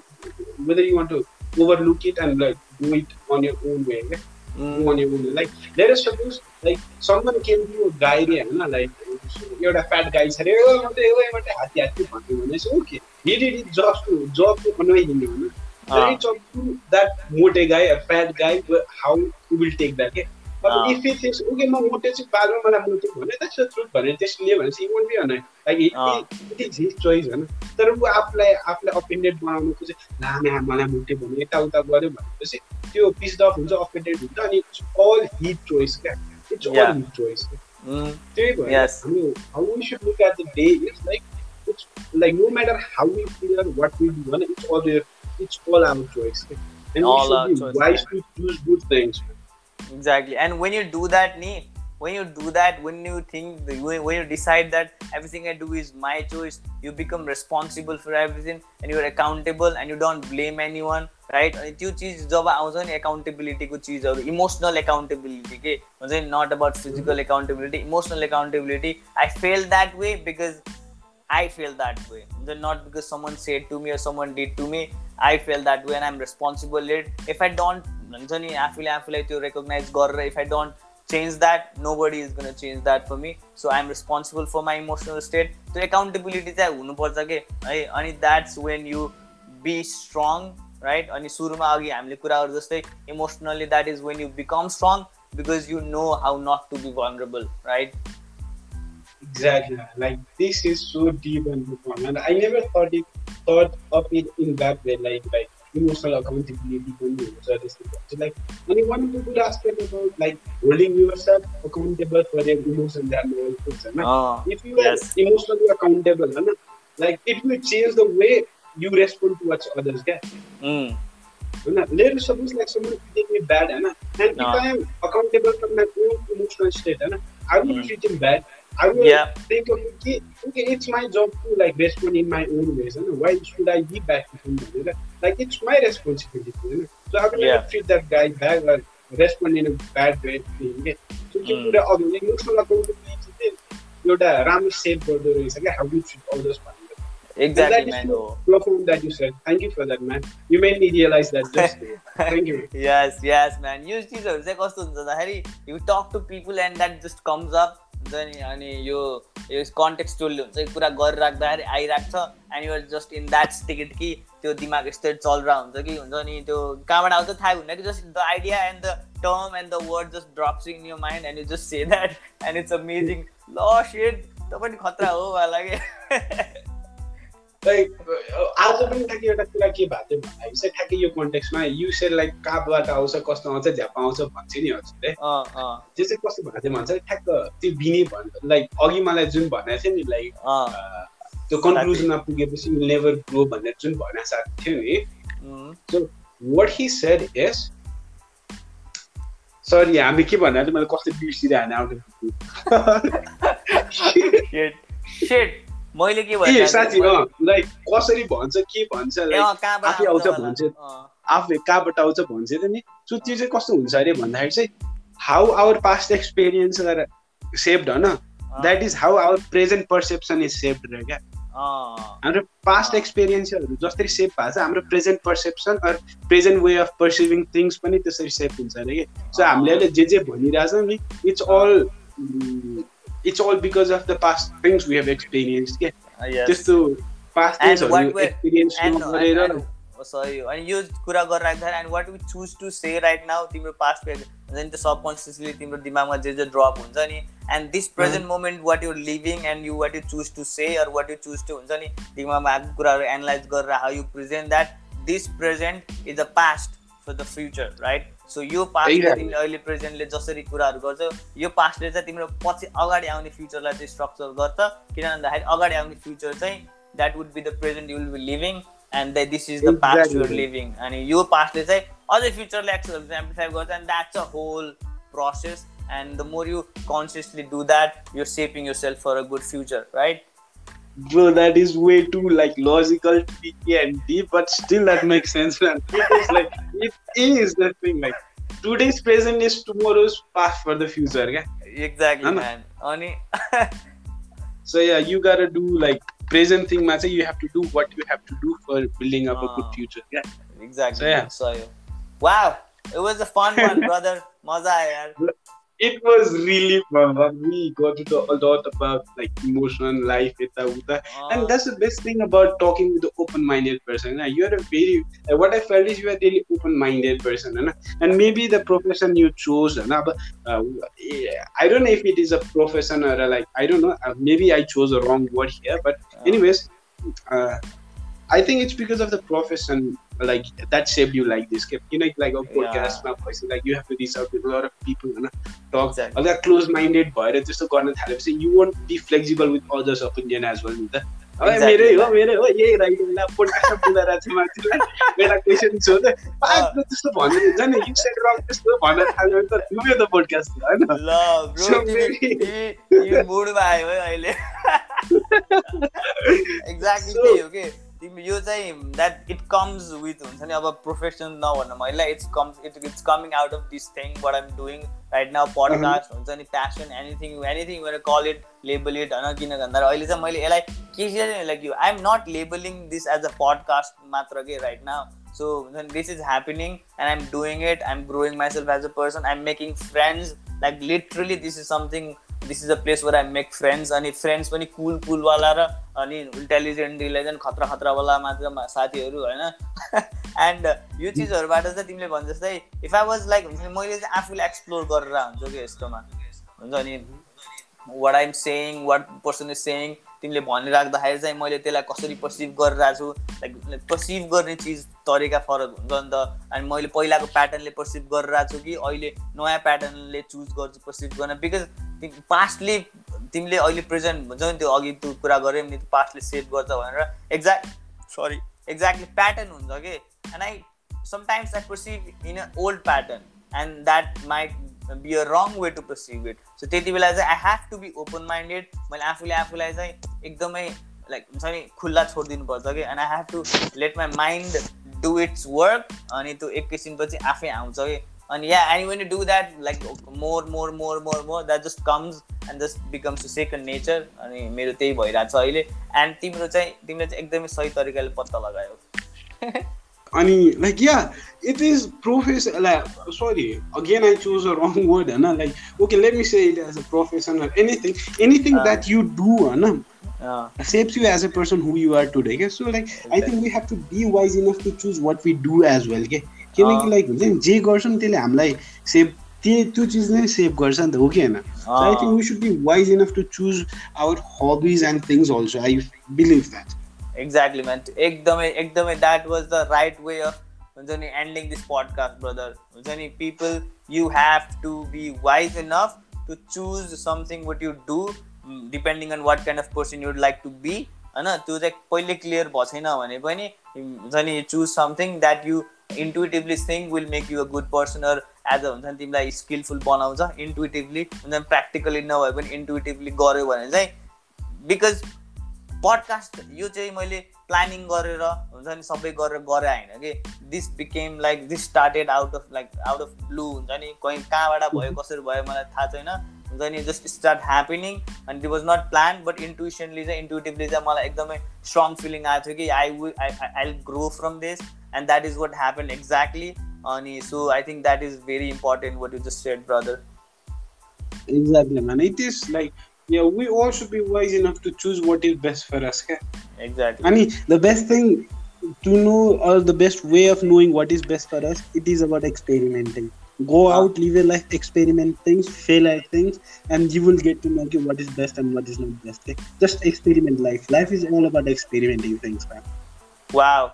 whether you want to overlook it and like do it on your own way. Right? Mm. On your own way. Like, let us suppose like someone can be a guy, Anna, like एउटा fat guy छ अरे "ए, म त एउटै मात्रै हात्ती हात्ती भन्यो भने चाहिँ okay he did it just to job to annoy him होइन अँ, it's up to that मोटे guy or fat guy how he will take that के अब अँ. if he thinks okay म मोटे चाहिँ बादमा मलाई मोटे भने that's the truth भने त्यसले लियो भने चाहिँ he won't be annoyed like it, अँ. it is his choice होइन? तर ऊ आफूलाई आफूलाई अफेन्डेड बनाउनु खोज्यो ला म्या मलाई मोटे भन्यो यताउता गऱ्यो भनेपछि त्यो पिस्ड अफ हुन्छ अफेन्डेड हुन्छ अनि इट्स अल हिट चोइस क्या? It's Yeah. All his choice Mm. Table. Yes. I mean, how we should look at the day is like it's like no matter how we feel what we do, it's all there, it's all our choice. And all we should be choice, wise man. to choose good things. Exactly. And when you do that, Nee, when you do that when you think when when you decide that everything i do is my choice you become responsible for everything and you're accountable and you don't blame anyone right अनि त्यो चिज जब आउँछ नि एकाउन्टेबिलिटीको चिजहरू emotional accountability के हुन्छ नि not about physical accountability emotional accountability I feel that way because I feel that way. Not because someone said to me or someone did to me. I feel that way and I'm responsible it. If I don't हुन्छ नि आफूले आफूलाई त्यो recognise गरेर if I don't change That nobody is gonna change that for me so I am responsible for my emotional state त्यो accountability चाहिँ हुनुपर्छ के है अनि that's when you be strong right अनि सुरुमा अघि हामीले कुराहरू जस्तै emotionally that is when you become strong because you know how not to be vulnerable right Exactly. Like this is so deep and profound, and I never thought it thought of it in that way. Like like you know, sort of coming to believe. So, this thing. so like, only one good aspect about like holding yourself accountable for your emotions and your person. Right? Oh, if you yes. are emotionally accountable, right? like it will change the way you respond towards others. Yeah? Mm. Right? Uh, little suppose like someone treating me bad, right? and uh, no. if ah. I am accountable for my own emotional state, right? Uh, I will mm. treat him bad. I will yeah. think of okay, okay, it's my job to like respond in my own ways. Right? Why should I be bad to him? Right? like it's my responsibility होइन so I will Yeah. never treat that guy bad or respond in a bad way to him के so त्यो Mm. कुरा अघि emotional accountability चाहिँ एउटा राम्रो save गर्दो रहेछ क्या हाउ डु ट्रिट अदर्स भनेर exactly that is man so oh. profound that you said. Thank you for that, man. You made me realize that just now. Thank you. yes yes man यो चिजहरू चाहिँ कस्तो हुन्छ भन्दाखेरि you talk to people and that just comes up हुन्छ नि अनि यो यो कन्टेक्सचुअल हुन्छ यो कुरा गरिराख्दाखेरि आइरहेको छ and you're just in that state कि त्यो दिमाग यस्तै चलिरहेको हुन्छ कि हुन्छ नि त्यो कहाँबाट आउँछ थाहा हुन्न कि just the idea and the term and the word just drops in your mind and you just say that and it's amazing ल सेड त पनि खतरा हो मलाई कि? आज पनि ठ्याक्कै एउटा कुरा के भएको थियो भन्दाखेरि चाहिँ ठ्याक्कै यो कन्टेक्समा यु सेड लाइक कहाँबाट आउँछ कस्तो आउँछ झ्याप आउँछ भन्छ नि हजुरले। त्यो चाहिँ कस्तो भएको थियो भन्छ ठ्याक्क त्यो बिनी भन् लाइक अघि मलाई जुन भनेको थियो नि लाइक त्यो कन्क्लुजनमा पुगेपछि नेभर ग्रो भनेर जुन भनेको साथ थियो नि उम्, what he said yes sorry हामी के भन्दा चाहिँ मैले कस्तो बिर्सिरहेको आउँछ मैले के साँच्ची अँ लाइक कसरी भन्छ के भन्छ आफै आउँछ भन्छ। आफै कहाँबाट आउँछ भन्छ त नि। सो त्यो चाहिँ कस्तो हुन्छ अरे भन्दाखेरि चाहिँ how our past experience shaped होइन that is how our present perception is shaped रे क्या हाम्रो पास्ट एक्सपिरियन्सहरू जसरी सेप भएको छ हाम्रो present perception or present way of perceiving things पनि त्यसरी सेप हुन्छ अरे कि। सो हामीले अहिले जे जे भनिरहेछौँ नि it's all it's all because of the past things we have experience के। त्यस्तो पास्ट थिङ्सहरू एक्सपिरियन्स नगरेर सरी अनि यो कुरा गरिराख्दाखेरि and what we choose to say right now तिम्रो पास्ट हुन्छ नि त्यो सबकन्सियसली तिम्रो दिमागमा जे जे ड्रप हुन्छ नि? And this present moment what you're living and you what you choose to say or what you choose to हुन्छ नि? दिमागमा आएको कुराहरू एनालाइज गरेर how you present that this present is a past for the future right so यो पास्टले. तिमीले अहिले प्रेजेन्टले जसरी कुराहरू गर्छौ यो पास्टले चाहिँ तिम्रो पछि अगाडि आउने फ्युचरलाई चाहिँ स्ट्रक्चर गर्छ। किन भन्दाखेरि अगाडि आउने फ्युचर चाहिँ that would be the present you will be living and this is the past you're. Living अनि यो पास्टले चाहिँ other future like amplifier goes and that's a whole process. And the more you consciously do that you're shaping yourself for a good future right? Bro that is way too like logical tricky and deep but still that makes sense man. It is like it is the thing like today's present is tomorrow's past for the future yeah? exactly Anna? man. Only so yeah you gotta do like present thing man you have to do what you have to do for building up uh, a ah. good future yeah? Exactly so, yeah. so Wow, it was a fun one, brother. Maza. It was really fun. We got to talk a lot about like emotional life, ita uta. Ah. And that's the best thing about talking with an open-minded person. Right? You are a very uh, what I felt is you are a really open-minded person, right? and maybe the profession you chose, right? but uh, I don't know if it is a profession or a, like I don't know. Uh, maybe I chose a wrong word here, but ah. anyways. Uh, I think it's because of the profession like that shaped you like this. You know, like a podcast, yeah. like you have to reach out to a lot of people, and talk. Exactly. Other close-minded, but it's just a corner therapy. You won't be flexible with others' opinion as well. With Exactly. मेरै हो मेरै हो यही right होला पोडकास्टमा बोलाएर चाहिँ मान्छेलाई एउटा क्वेसन पाँच त्यस्तो भन्दै हुन्छ नि यु सेट रङ त्यस्तो भन्न थाल्यो भने त डुब्यो त पोडकास्ट होइन मुडमा आयो है अहिले एक्ज्याक्टली त्यही हो कि यो चाहिँ द्याट इट कम्स विथ हुन्छ नि अब प्रोफेसन नभन्नु मैले it's comes it it's coming out of this thing what I'm doing right now podcast हुन्छ नि passion anything anything where call it label it होइन किन भन्दा अहिले चाहिँ मैले यसलाई के चाहिँ like you I'm not labeling this as a podcast मात्र के राइट नाउ सो हुन्छ नि this is happening and I'm doing it I'm growing myself as a person I'm making friends like literally this is something this is a place where I make friends अनि friends पनि cool कुलवाला र अनि intelligent इलेजेन्ट खतरा खतरावाला मात्र साथीहरू होइन? And यो चिजहरूबाट चाहिँ तिमीले भन् जस्तै इफ आई वाज लाइक मैले चाहिँ आफूले एक्सप्लोर गरेर हुन्छु कि यस्तोमा। हुन्छ नि? What I'm saying what person is saying तिमीले भनिराख्दाखेरि चाहिँ मैले त्यसलाई कसरी पर्सिभ गरिरहेको छु। लाइक पर्सिभ गर्ने चिज तरिका फरक हुन्छ नि त। अनि मैले पहिलाको प्याटर्नले पर्सिभ गरिरहेको छु कि अहिले नयाँ प्याटर्नले चुज गर्छु पर्सिभ गर्न। बिकज पास्टले तिमीले अहिले प्रेजेन्ट हुन्छ नि त्यो अघि त्यो कुरा गऱ्यौ नि पास्टले सेभ गर्छ भनेर एक्ज्याक्ट सरी एक्ज्याक्टली प्याटर्न हुन्छ कि? And I sometimes I perceive in a old pattern and that might be a wrong way to perceive it so त्यति बेला चाहिँ I have to be open minded मैले आफूले आफूलाई चाहिँ एकदमै लाइक हुन्छ नि खुल्ला छोडिदिनु पर्छ कि? And I have to let my mind do it's work अनि त्यो एक किसिमपछि आफै आउँछ कि? अनि yeah and when do that like more more more more more that just comes and just becomes to second nature अनि मेरो त्यही भइरहेको छ अहिले. एन्ड तिम्रो चाहिँ तिमीले चाहिँ एकदमै सही तरिकाले पत्ता लगायो। अनि like yeah it is profession like sorry again I choose a wrong word होइन like okay let me say it as a profession anything anything that you do होइन you as a person who you are today okay? so like exactly. i think we have to be wise enough to choose what we do as well के किनकि like हुन्छ नि जे गर्छौँ त्यसले हामीलाई save त्यो त्यो चिज नै सेभ गर्छ नि त हो कि होइन? I think we should be wise enough to choose our habits and things also I believe that exactly man एकदमै एकदमै that was the right way of हुन्छ नि एन्डिङ दिस पडकास्ट ब्रदर हुन्छ नि people you have to be wise enough to choose something what you do depending on what kind of person you'd like to be होइन त्यो चाहिँ कहिले clear भएको छैन भने पनि हुन्छ नि choose something that you intuitively think will make you a good person or as a हुन्छ नि तिमीलाई स्किलफुल बनाउँछ इन्टुटिभली हुन्छ नि प्र्याक्टिकली नभए पनि इन्टुटिभली गऱ्यो भने चाहिँ बिकज पडकास्ट यो चाहिँ मैले प्लानिङ गरेर हुन्छ नि सबै गरेर गरेँ होइन कि this became like this started out of like out of blue हुन्छ नि कहीँ कहाँबाट भयो कसरी भयो मलाई थाहा छैन। हुन्छ नि जस्ट स्टार्ट ह्यापनिङ अनि that was not plan but intuitionally चाहिँ इन्टुटिभली चाहिँ मलाई एकदमै स्ट्रङ फिलिङ आएको थियो कि I we I I will grow from this and that is what happen exactly अनि so I think that is very important what you just said brother Exactly, man. It is like yeah, we all should be wise enough to choose what is best for us. Okay? Exactly. I mean, the best thing to know or the best way of knowing what is best for us, it is about experimenting. go out live your life experiment things fail at things and you will get to know okay, what is best and what is not best okay? just experiment life life is all about experimenting things man. wow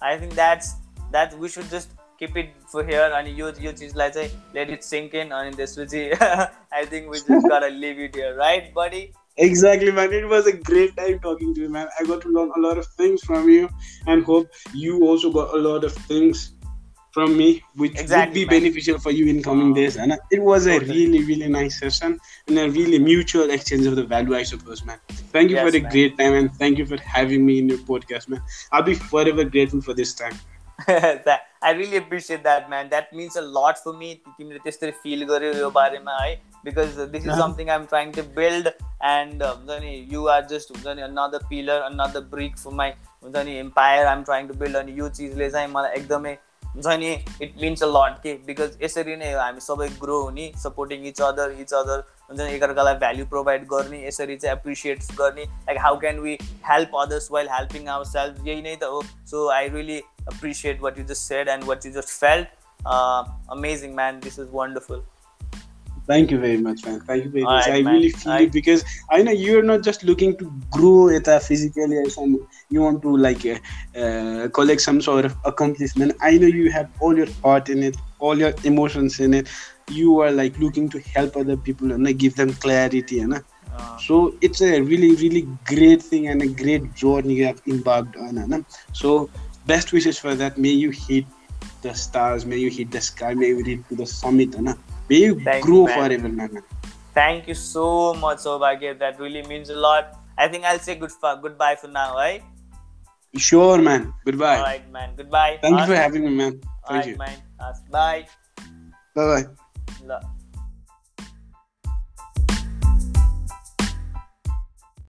i think that's that we should just keep it for here and you you just like say let it sink in On this was i think we just gotta leave it here right buddy Exactly, man. It was a great time talking to you, man. I got to learn a lot of things from you and hope you also got a lot of things from me, which exactly, would be man. beneficial for you in coming oh. days. And it was a totally. really, really nice session and a really mutual exchange of the value, I suppose, man. Thank you yes, for the man. great time, and thank you for having me in your podcast, man. I'll be forever grateful for this time. that I really appreciate that man that means a lot for me तिमीले त्यसरी feel गर्यो यो बारेमा है because this is something I am trying to build and हुन्छ नि you are just हुन्छ नि another pillar another brick for my हुन्छ नि empire I am trying to build अनि यो चिजले चाहिँ मलाई एकदमै हुन्छ नि इट मिन्स अ लट के बिकज यसरी नै हामी सबै ग्रो हुने supporting each other each other हुन्छ नि एकअर्कालाई भ्याल्यु प्रोभाइड गर्ने यसरी चाहिँ एप्रिसिएट गर्ने like how can we help others while helping our self यही नै त हो so I really appreciate what you just said and what you just felt. Uh, amazing, man. This is wonderful. Thank you very much, man. Thank you very much. Right, I man. really feel right. it because I know you're not just looking to grow it physically or some. You want to like uh, uh, collect some sort of accomplishment. I know you have all your heart in it, all your emotions in it. You are like looking to help other people and like, give them clarity, and uh, so it's a really, really great thing and a great journey you have embarked on. So best wishes for that. May you hit the stars. May you hit the sky. May you reach to the summit. Anna. You Thank grow you, forever, man. Thank you so much, Sobhagya. That really means a lot. I think I'll say good for, goodbye for now, right? Sure, man. Goodbye. All right, man. Goodbye. Thank you for having me, man. Thank All right, you. man. Bye. Bye bye.